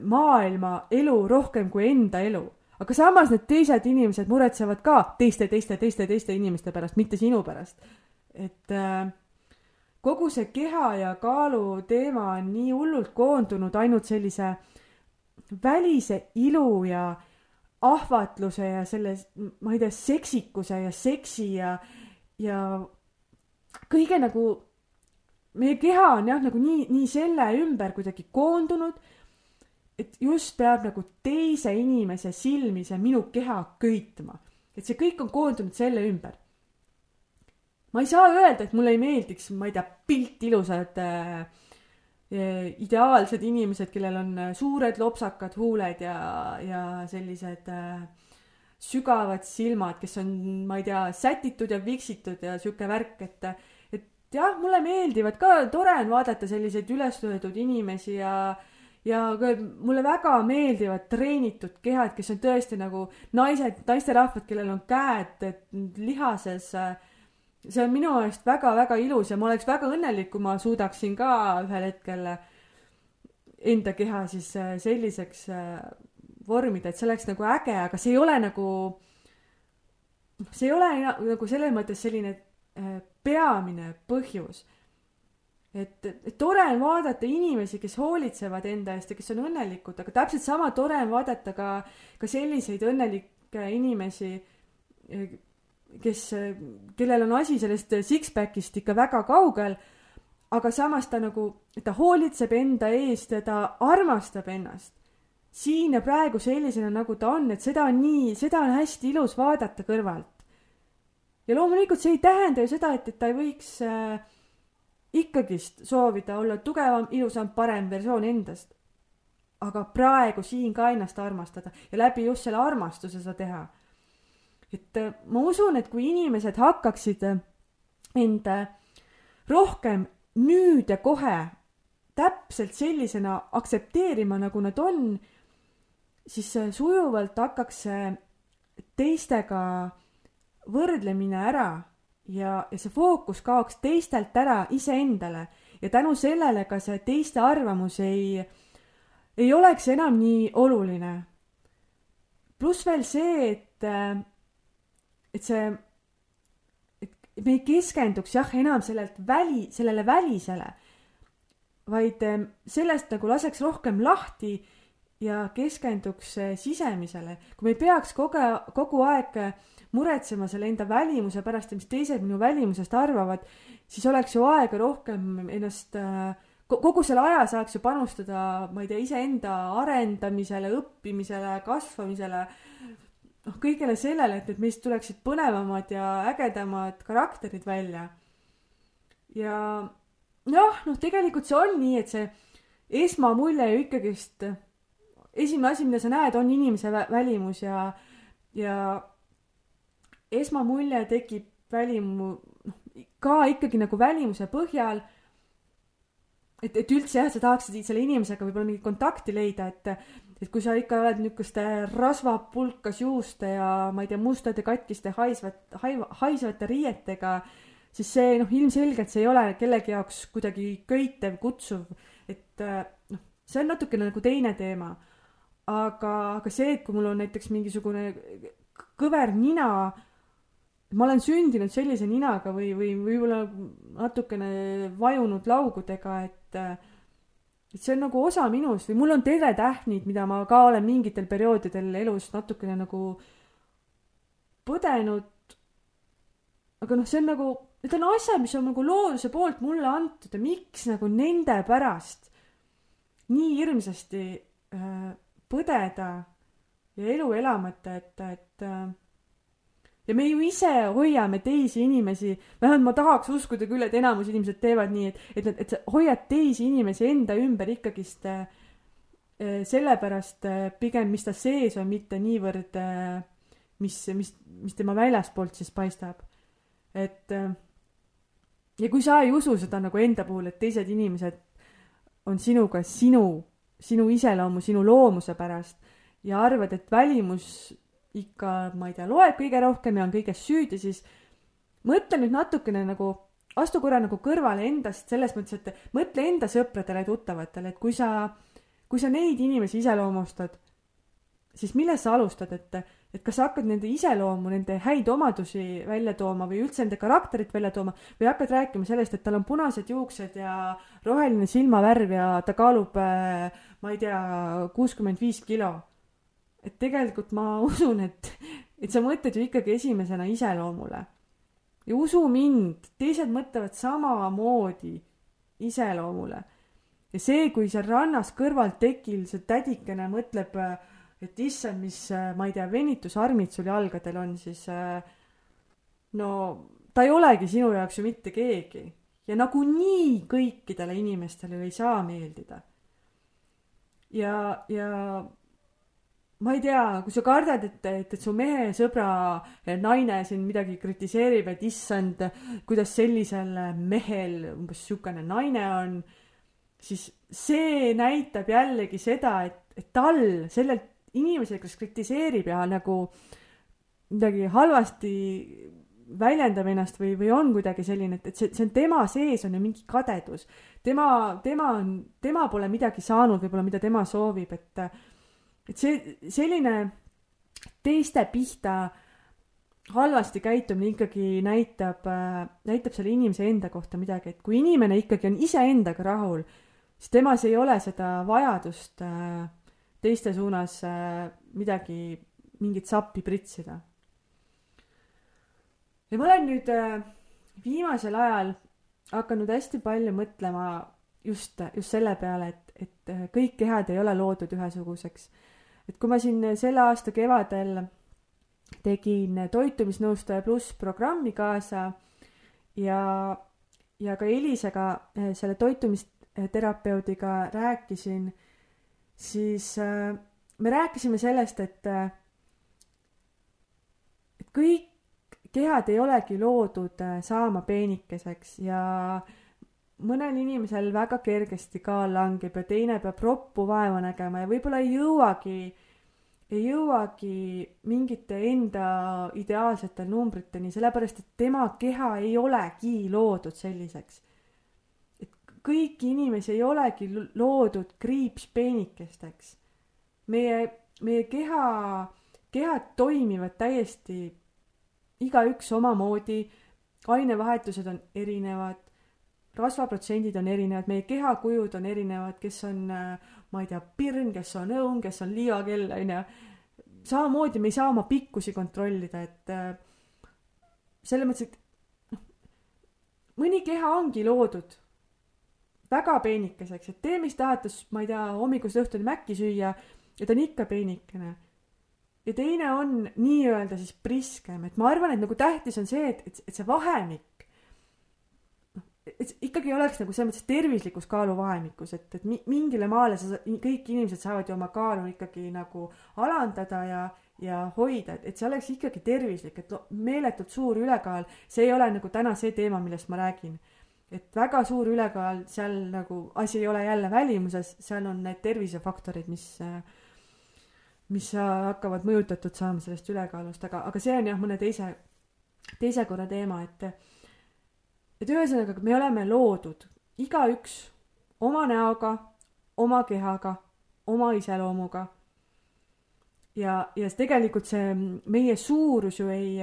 maailma elu rohkem kui enda elu. aga samas need teised inimesed muretsevad ka teiste, teiste, teiste, teiste inimeste pärast, mitte sinu pärast. et äh, kogu see keha ja kaalu teema on nii hullult koondunud ainult sellise välise ilu ja ahvatluse ja selle, ma ei tea, seksikuse ja seksi ja, ja kõige nagu, meie keha on jah, nagu nii, nii selle ümber kuidagi koondunud, et just peab nagu teise inimese silmi see minu keha köitma. et see kõik on koondunud selle ümber. ma ei saa öelda, et mulle ei meeldiks, ma ei tea, pilt ilusad äh, ideaalsed inimesed, kellel on äh, suured lopsakad huuled ja, ja sellised äh, sügavad silmad, kes on, ma ei tea, sätitud ja viksitud ja sihuke värk, et et jah, mulle meeldivad ka, tore on vaadata selliseid üleslöödud inimesi ja ja mulle väga meeldivad treenitud kehad, kes on tõesti nagu naised, naisterahvad, kellel on käed lihases see on minu meelest väga-väga ilus ja ma oleks väga õnnelik, kui ma suudaksin ka ühel hetkel enda keha siis äh, selliseks äh, vormida, et see oleks nagu äge, aga see ei ole nagu, see ei ole nagu selles mõttes selline äh, peamine põhjus. et, et tore on vaadata inimesi, kes hoolitsevad enda eest ja kes on õnnelikud, aga täpselt sama tore on vaadata ka, ka selliseid õnnelikke inimesi kes, kellel on asi sellest six-pack'ist ikka väga kaugel, aga samas ta nagu, ta hoolitseb enda eest ja ta armastab ennast. siin ja praegu sellisena, nagu ta on, et seda on nii, seda on hästi ilus vaadata kõrvalt. Ja loomulikult see ei tähenda ju seda, et, et ta ei võiks äh, ikkagist soovida olla tugevam, ilusam, parem versioon endast. aga praegu siin ka ennast armastada ja läbi just selle armastuse seda teha et äh, ma usun, et kui inimesed hakkaksid äh, end äh, rohkem nüüd ja kohe täpselt sellisena aktsepteerima, nagu nad on, siis sujuvalt hakkaks see teistega võrdlemine ära ja, ja see fookus kaoks teistelt ära iseendale ja tänu sellele ka see teiste arvamus ei, ei oleks enam nii oluline. pluss veel see, et et see, et me ei keskenduks jah, enam sellelt väli, sellele välisele, vaid eh, sellest nagu laseks rohkem lahti ja keskenduks eh, sisemisele. kui me ei peaks kogu, kogu aeg muretsema selle enda välimuse pärast ja mis teised minu välimusest arvavad, siis oleks ju aega rohkem ennast kogu selle aja saaks ju panustada, ma ei tea, iseenda arendamisele, õppimisele, kasvamisele noh, kõigele sellele, et, et meist tuleksid põnevamad ja ägedamad karakterid välja. ja jah, noh, tegelikult see on nii, et see esmamulje ju ikkagist, esimene asi, mida sa näed, on inimese vä välimus ja, ja esmamulje tekib välimu-, noh, ka ikkagi nagu välimuse põhjal et, et üldse jah, sa tahaksid selle inimesega võib-olla mingit kontakti leida, et et kui sa ikka oled niisuguste rasvapulkas juuste ja ma ei tea, mustade katkiste haisvat, haiva, haisvate riietega, siis see noh, ilmselgelt see ei ole kellegi jaoks kuidagi köitev, kutsuv, et noh, see on natukene nagu teine teema. aga, aga see, et kui mul on näiteks mingisugune kõver nina, ma olen sündinud sellise ninaga või, või võib-olla natukene vajunud laugudega, et et see on nagu osa minust või mul on teretähnid, mida ma ka olen mingitel perioodidel elus natukene nagu põdenud. aga noh, see on nagu, need on asjad, mis on nagu looduse poolt mulle antud ja miks nagu nende pärast nii hirmsasti äh, põdeda ja elu elamata, et, et äh, ja me ju ise hoiame teisi inimesi, vähemalt ma tahaks uskuda küll, et enamus inimesed teevad nii, et, et, et sa hoiad teisi inimesi enda ümber ikkagist äh, äh, sellepärast äh, pigem, mis ta sees on, mitte niivõrd äh, mis, mis, mis tema väljaspoolt siis paistab. et äh, ja kui sa ei usu seda nagu enda puhul, et teised inimesed on sinuga sinu, sinu iseloomu, sinu loomuse pärast ja arvad, et välimus ikka, ma ei tea, loeb kõige rohkem ja on kõiges süüdi, siis mõtle nüüd natukene nagu, astu korra nagu kõrvale endast selles mõttes, et mõtle enda sõpradele, tuttavatele, et kui sa, kui sa neid inimesi iseloomustad, siis millest sa alustad, et, et kas sa hakkad nende iseloomu, nende häid omadusi välja tooma või üldse nende karakterit välja tooma või hakkad rääkima sellest, et tal on punased juuksed ja roheline silmavärv ja ta kaalub, ma ei tea, kuuskümmend viis kilo. Et tegelikult ma usun, et, et sa mõtled ju ikkagi esimesena iseloomule ja usu mind, teised mõtlevad samamoodi iseloomule. ja see, kui seal rannas kõrval tekil see tädikene mõtleb, et issand, mis, ma ei tea, venitusarmid sul jalgadel on, siis no ta ei olegi sinu jaoks ju mitte keegi. ja nagunii kõikidele inimestele ei saa meeldida. ja, ja ma ei tea, kui sa kardad, et, et, et su mehe sõbra naine siin midagi kritiseerib, et issand, kuidas sellisel mehel umbes niisugune naine on, siis see näitab jällegi seda, et, et tal, sellel inimesel, kes kritiseerib ja nagu midagi halvasti väljendab ennast või, või on kuidagi selline, et, et see, see on tema sees on ju mingi kadedus. tema, tema on, tema pole midagi saanud võib-olla, mida tema soovib, et et see, selline teiste pihta halvasti käitumine ikkagi näitab, näitab selle inimese enda kohta midagi, et kui inimene ikkagi on iseendaga rahul, siis temas ei ole seda vajadust äh, teiste suunas äh, midagi, mingit sappi pritsida. ja ma olen nüüd äh, viimasel ajal hakanud hästi palju mõtlema just, just selle peale, et, et kõik kehad ei ole loodud ühesuguseks et kui ma siin selle aasta kevadel tegin toitumisnõustaja pluss programmi kaasa ja, ja ka Elisega, eh, selle toitumisterapeudiga rääkisin, siis äh, me rääkisime sellest, et, äh, et kõik kehad ei olegi loodud saama peenikeseks ja äh, mõnel inimesel väga kergesti kaal langeb ja teine peab roppu vaeva nägema ja võib-olla ei jõuagi, ei jõuagi mingite enda ideaalsete numbriteni, sellepärast et tema keha ei olegi loodud selliseks. et kõiki inimesi ei olegi loodud kriipspeenikesteks. meie, meie keha, kehad toimivad täiesti igaüks omamoodi, ainevahetused on erinevad, rasvaprotsendid on erinevad, meie kehakujud on erinevad, kes on, äh, ma ei tea, pirn, kes on õun, kes on liivakell, onju. samamoodi me ei saa oma pikkusi kontrollida, et äh, selles mõttes, et noh, mõni keha ongi loodud väga peenikeseks, et tee, mis tahad, ma ei tea, hommikust õhtuni mäkki süüa ja ta on ikka peenikene. ja teine on nii-öelda siis priskem, et ma arvan, et nagu tähtis on see, et, et, et see vahemik et ikkagi oleks nagu selles mõttes tervislikus kaaluvahemikus, et, et mingile maale sa, kõik inimesed saavad ju oma kaalu ikkagi nagu alandada ja, ja hoida, et, et see oleks ikkagi tervislik, et meeletult suur ülekaal, see ei ole nagu täna see teema, millest ma räägin. et väga suur ülekaal, seal nagu asi ei ole jälle välimuses, seal on need tervisefaktorid, mis, mis hakkavad mõjutatud saama sellest ülekaalust, aga, aga see on jah, mõne teise, teise korra teema, et et ühesõnaga, me oleme loodud igaüks oma näoga, oma kehaga, oma iseloomuga. ja, ja tegelikult see meie suurus ju ei,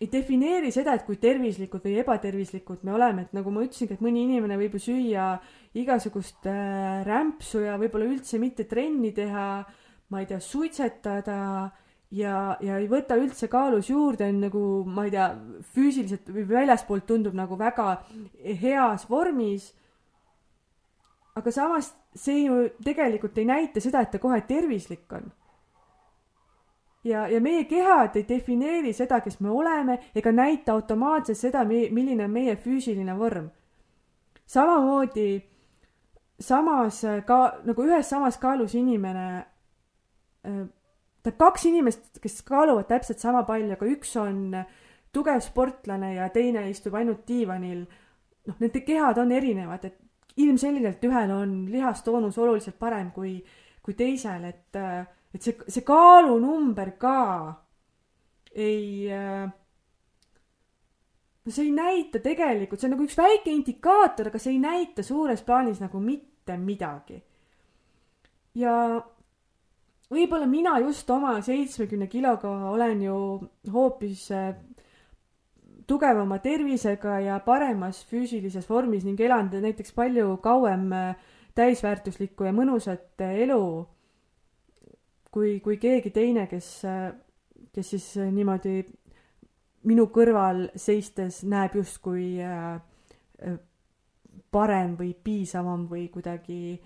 ei defineeri seda, et kui tervislikud või ebatervislikud me oleme, et nagu ma ütlesingi, et mõni inimene võib ju süüa igasugust äh, rämpsu ja võib-olla üldse mitte trenni teha, ma ei tea, suitsetada ja, ja ei võta üldse kaalus juurde, on nagu, ma ei tea, füüsiliselt või väljaspoolt tundub nagu väga heas vormis. aga samas see ju tegelikult ei näita seda, et ta kohe tervislik on. ja, ja meie kehad ei defineeri seda, kes me oleme, ega näita automaatselt seda, milline on meie füüsiline vorm. samamoodi samas ka nagu ühes samas kaalus inimene äh, tähendab kaks inimest, kes kaaluvad täpselt sama palju, aga üks on tugev sportlane ja teine istub ainult diivanil. noh, nende kehad on erinevad, et ilmselgelt ühel on lihastoonus oluliselt parem kui, kui teisel, et, et see, see kaalunumber ka ei, no see ei näita tegelikult, see on nagu üks väike indikaator, aga see ei näita suures plaanis nagu mitte midagi. ja võib-olla mina just oma seitsmekümne kiloga olen ju hoopis äh, tugevama tervisega ja paremas füüsilises vormis ning elan näiteks palju kauem äh, täisväärtuslikku ja mõnusat äh, elu kui, kui keegi teine, kes, kes siis niimoodi minu kõrval seistes näeb justkui parem või piisavam või kuidagi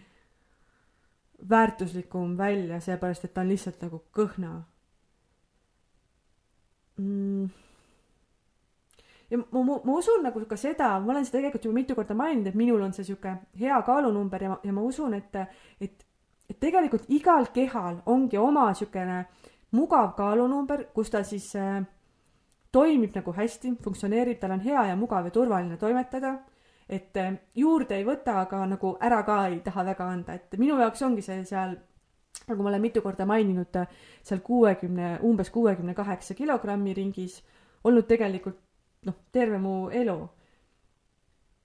väärtuslikum välja, seepärast et ta on lihtsalt nagu kõhna. Mm.. ja ma, ma, ma usun nagu ka seda, ma olen seda tegelikult juba mitu korda maininud, et minul on see sihuke hea kaalunumber ja, ja ma usun, et, et, et tegelikult igal kehal ongi oma siukene mugav kaalunumber, kus ta siis äh, toimib nagu hästi, funktsioneerib, tal on hea ja mugav ja turvaline toimetada et äh, juurde ei võta, aga nagu ära ka ei taha väga anda, et minu jaoks ongi see seal, nagu ma olen mitu korda maininud, seal kuuekümne, umbes kuuekümne kaheksa kilogrammi ringis olnud tegelikult noh, terve mu elu.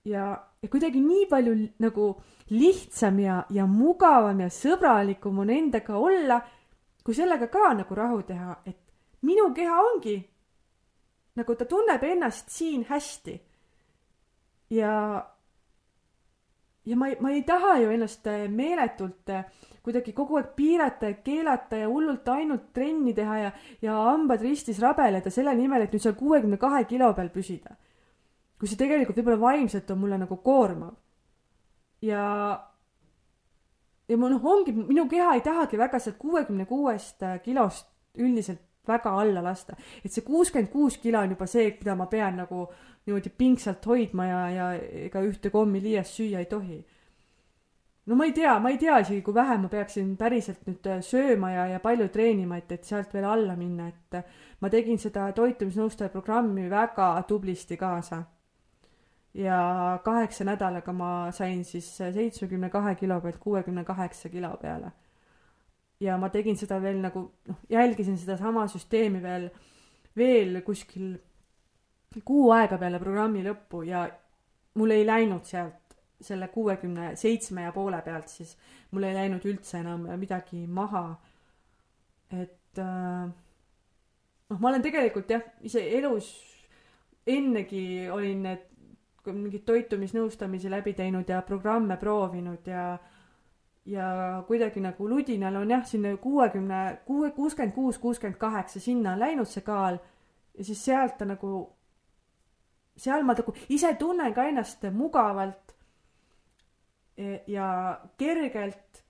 ja, ja kuidagi nii palju nagu lihtsam ja, ja mugavam ja sõbralikum on endaga olla, kui sellega ka nagu rahu teha, et minu keha ongi nagu ta tunneb ennast siin hästi ja ja ma ei, ma ei taha ju ennast äh, meeletult äh, kuidagi kogu aeg piirata ja keelata ja hullult ainult trenni teha ja, ja hambad ristis rabeleda selle nimel, et nüüd seal kuuekümne kahe kilo peal püsida. kui see tegelikult võib-olla vaimselt on mulle nagu koormav. ja, ja mul noh, ongi, minu keha ei tahagi väga sealt kuuekümne kuuest äh, kilost üldiselt väga alla lasta. et see kuuskümmend kuus kilo on juba see, mida ma pean nagu niimoodi pingsalt hoidma ja, ja ega ühte kommi liiast süüa ei tohi. no ma ei tea, ma ei tea isegi, kui vähe ma peaksin päriselt nüüd äh, sööma ja, ja palju treenima, et, et sealt veel alla minna, et äh, ma tegin seda toitumisnõustaja programmi väga tublisti kaasa. ja kaheksa nädalaga ma sain siis seitsmekümne kahe kilo pealt kuuekümne kaheksa kilo peale. Ja ma tegin seda veel nagu noh, jälgisin sedasama süsteemi veel, veel kuskil kuu aega peale programmi lõppu ja mul ei läinud sealt selle kuuekümne seitsme ja poole pealt siis mul ei läinud üldse enam midagi maha. et äh, noh, ma olen tegelikult jah, ise elus ennegi olin need mingeid toitumisnõustamisi läbi teinud ja programme proovinud ja ja kuidagi nagu ludinal on jah, sinna kuuekümne, kuue, kuuskümmend kuus, kuuskümmend kaheksa, sinna on läinud see kaal ja siis sealt ta nagu seal ma nagu ise tunnen ka ennast mugavalt e, ja kergelt,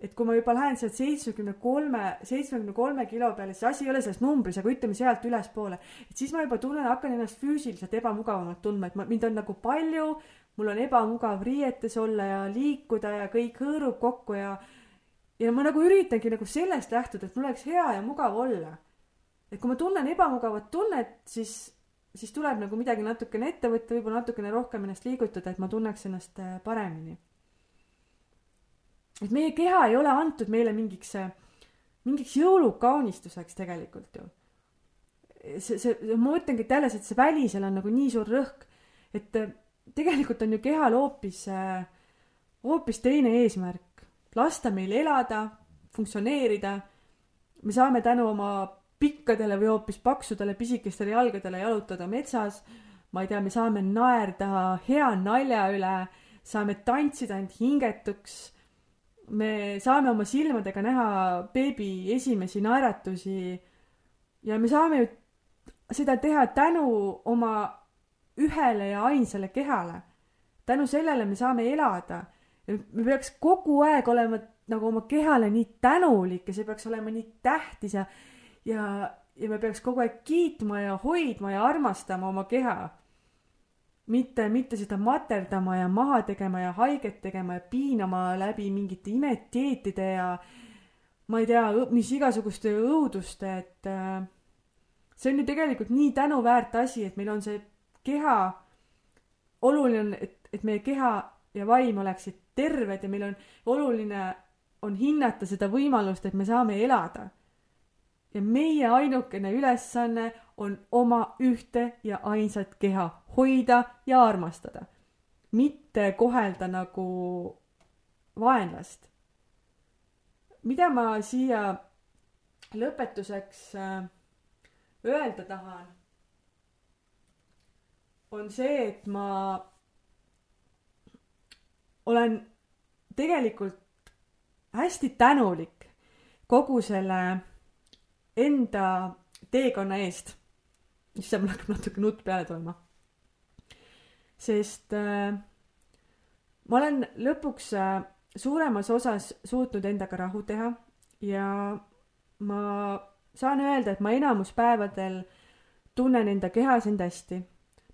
et kui ma juba lähen sealt seitsmekümne kolme, seitsmekümne kolme kilo peale, siis asi ei ole selles numbris, aga ütleme sealt ülespoole, et siis ma juba tunnen, hakkan ennast füüsiliselt ebamugavamalt tundma, et ma, mind on nagu palju, mul on ebamugav riietes olla ja liikuda ja kõik hõõrub kokku ja ja ma nagu üritangi nagu sellest lähtuda, et mul oleks hea ja mugav olla. et kui ma tunnen ebamugavat tunnet, siis siis tuleb nagu midagi natukene ette võtta, võib-olla natukene rohkem ennast liigutada, et ma tunneks ennast äh, paremini. et meie keha ei ole antud meile mingiks, äh, mingiks jõulukaunistuseks tegelikult ju. see, see, ma mõtlengi, et jälle, et see välisel on nagu nii suur rõhk, et äh, tegelikult on ju kehal hoopis, hoopis teine eesmärk. lasta meil elada, funktsioneerida. me saame tänu oma pikkadele või hoopis paksudele pisikestele jalgadele jalutada metsas. ma ei tea, me saame naerda hea nalja üle, saame tantsida end hingetuks. me saame oma silmadega näha beebi esimesi naeratusi. ja me saame ju seda teha tänu oma ühele ja ainsale kehale. tänu sellele me saame elada. me peaks kogu aeg olema nagu oma kehale nii tänulik ja see peaks olema nii tähtis ja ja, ja me peaks kogu aeg kiitma ja hoidma ja armastama oma keha. mitte, mitte seda materdama ja maha tegema ja haiget tegema ja piinama läbi mingite imetdieetide ja ma ei tea, mis igasuguste õuduste, et äh, see on ju tegelikult nii tänuväärt asi, et meil on see keha, oluline on, et, et meie keha ja vaim oleksid terved ja meil on oluline on hinnata seda võimalust, et me saame elada ja meie ainukene ülesanne on oma ühte ja ainsat keha hoida ja armastada. mitte kohelda nagu vaenlast. mida ma siia lõpetuseks äh, öelda tahan, on see, et ma olen tegelikult hästi tänulik kogu selle enda teekonna eest. issand, mul hakkab natuke nutt peale tulema. sest äh, ma olen lõpuks äh, suuremas osas suutnud endaga rahu teha ja ma saan öelda, et ma enamus päevadel tunnen enda kehas end hästi.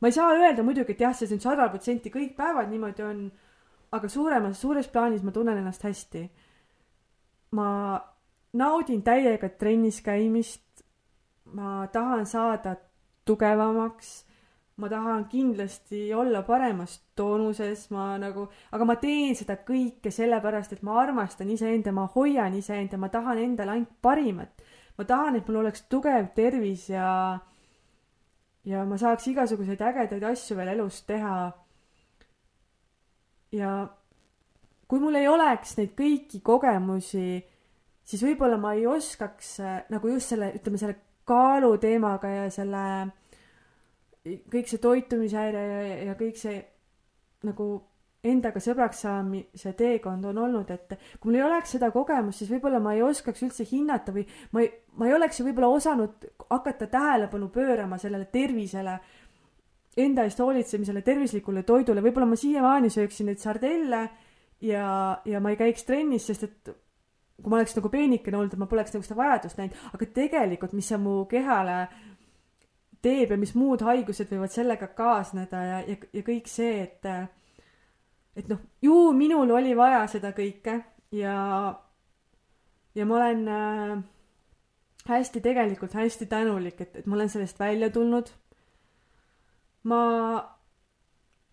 Ma ei saa öelda muidugi, et jah, see nüüd sada protsenti kõik päevad niimoodi on, aga suuremas, suures plaanis ma tunnen ennast hästi. ma naudin täiega trennis käimist. ma tahan saada tugevamaks. ma tahan kindlasti olla paremas toonuses, ma nagu, aga ma teen seda kõike sellepärast, et ma armastan iseenda, ma hoian iseenda, ma tahan endale ainult parimat. ma tahan, et mul oleks tugev tervis ja, ja ma saaks igasuguseid ägedaid asju veel elus teha. ja kui mul ei oleks neid kõiki kogemusi siis võib-olla ma ei oskaks äh, nagu just selle, ütleme selle kaalu teemaga ja selle kõik see toitumishäire ja, ja kõik see nagu endaga sõbraks saamise teekond on olnud, et kui mul ei oleks seda kogemust, siis võib-olla ma ei oskaks üldse hinnata või ma ei, ma ei oleks võib-olla osanud hakata tähelepanu pöörama sellele tervisele, enda eest hoolitsemisele, tervislikule toidule, võib-olla ma siiamaani sööksin neid sardelle ja, ja ma ei käiks trennis, sest et kui ma oleks nagu peenikene olnud, et ma poleks nagu seda vajadust näinud, aga tegelikult, mis see mu kehale teeb ja mis muud haigused võivad sellega kaasneda ja, ja, ja kõik see, et et noh, ju minul oli vaja seda kõike ja ja ma olen äh, hästi tegelikult hästi tänulik, et, et ma olen sellest välja tulnud. ma,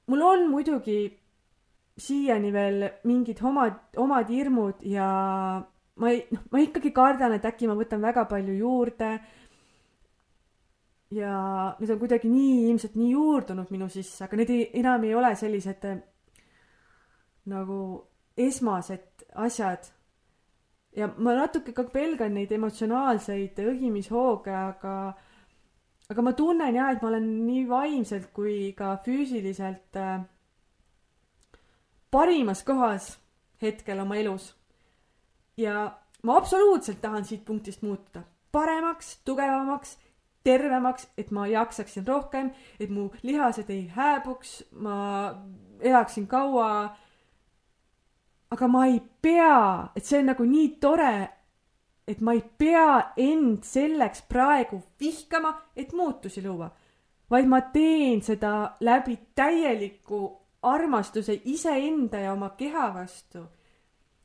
mul on muidugi siiani veel mingid omad, omad hirmud ja ma ei, noh, ma ikkagi kardan, et äkki ma võtan väga palju juurde. ja need on kuidagi nii ilmselt nii juurdunud minu sisse, aga need ei, enam ei ole sellised nagu esmased asjad. ja ma natuke ka pelgan neid emotsionaalseid õhimishooge, aga, aga ma tunnen jah, et ma olen nii vaimselt kui ka füüsiliselt äh, parimas kohas hetkel oma elus ja ma absoluutselt tahan siit punktist muutuda paremaks, tugevamaks, tervemaks, et ma jaksaksin rohkem, et mu lihased ei hääbuks, ma elaksin kaua. Aga ma ei pea, et see on nagu nii tore, et ma ei pea end selleks praegu vihkama, et muutusi luua, vaid ma teen seda läbi täieliku armastuse iseenda ja oma keha vastu.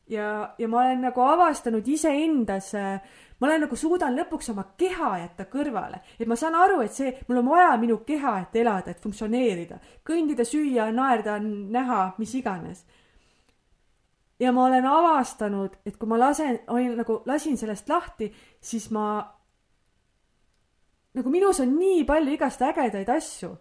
Ja, ja ma olen nagu avastanud iseendas, ma olen nagu suudan lõpuks oma keha jätta kõrvale, et ma saan aru, et see, mul on vaja minu keha, et elada, et funktsioneerida, kõndida, süüa, naerda, näha, mis iganes. Ja ma olen avastanud, et kui ma lasen, olin nagu, lasin sellest lahti, siis ma nagu minus on nii palju igast ägedaid asju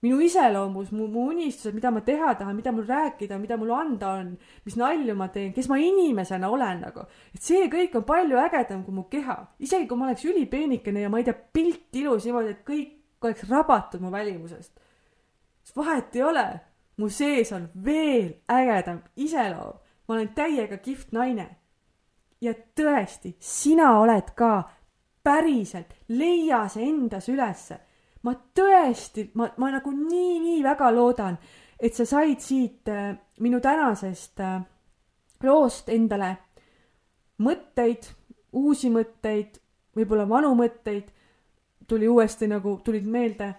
minu iseloomus, mu, mu unistused, mida ma teha tahan, mida mul rääkida, mida mul anda on, mis nalju ma teen, kes ma inimesena olen nagu. et see kõik on palju ägedam kui mu keha. isegi kui ma oleks ülipeenikene ja ma ei tea, pilt ilus niimoodi, et kõik oleks rabatud mu välimusest. vahet ei ole. mu sees on veel ägedam iseloom. Ma olen täiega kihvt naine. ja tõesti, sina oled ka päriselt, leia see endas ülesse ma tõesti, ma, ma nagu nii, nii väga loodan, et sa said siit äh, minu tänasest äh, loost endale mõtteid, uusi mõtteid, võib-olla vanu mõtteid tuli uuesti nagu, tulid meelde.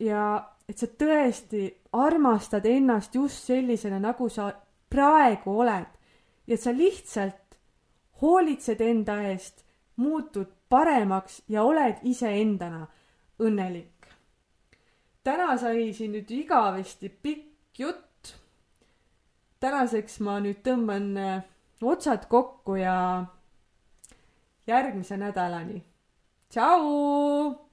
ja et sa tõesti armastad ennast just sellisena, nagu sa praegu oled. ja sa lihtsalt hoolitsed enda eest, muutud paremaks ja oled iseendana õnnelik. täna sai siin nüüd igavesti pikk jutt. tänaseks ma nüüd tõmban äh, otsad kokku ja, järgmise nädalani. tšau.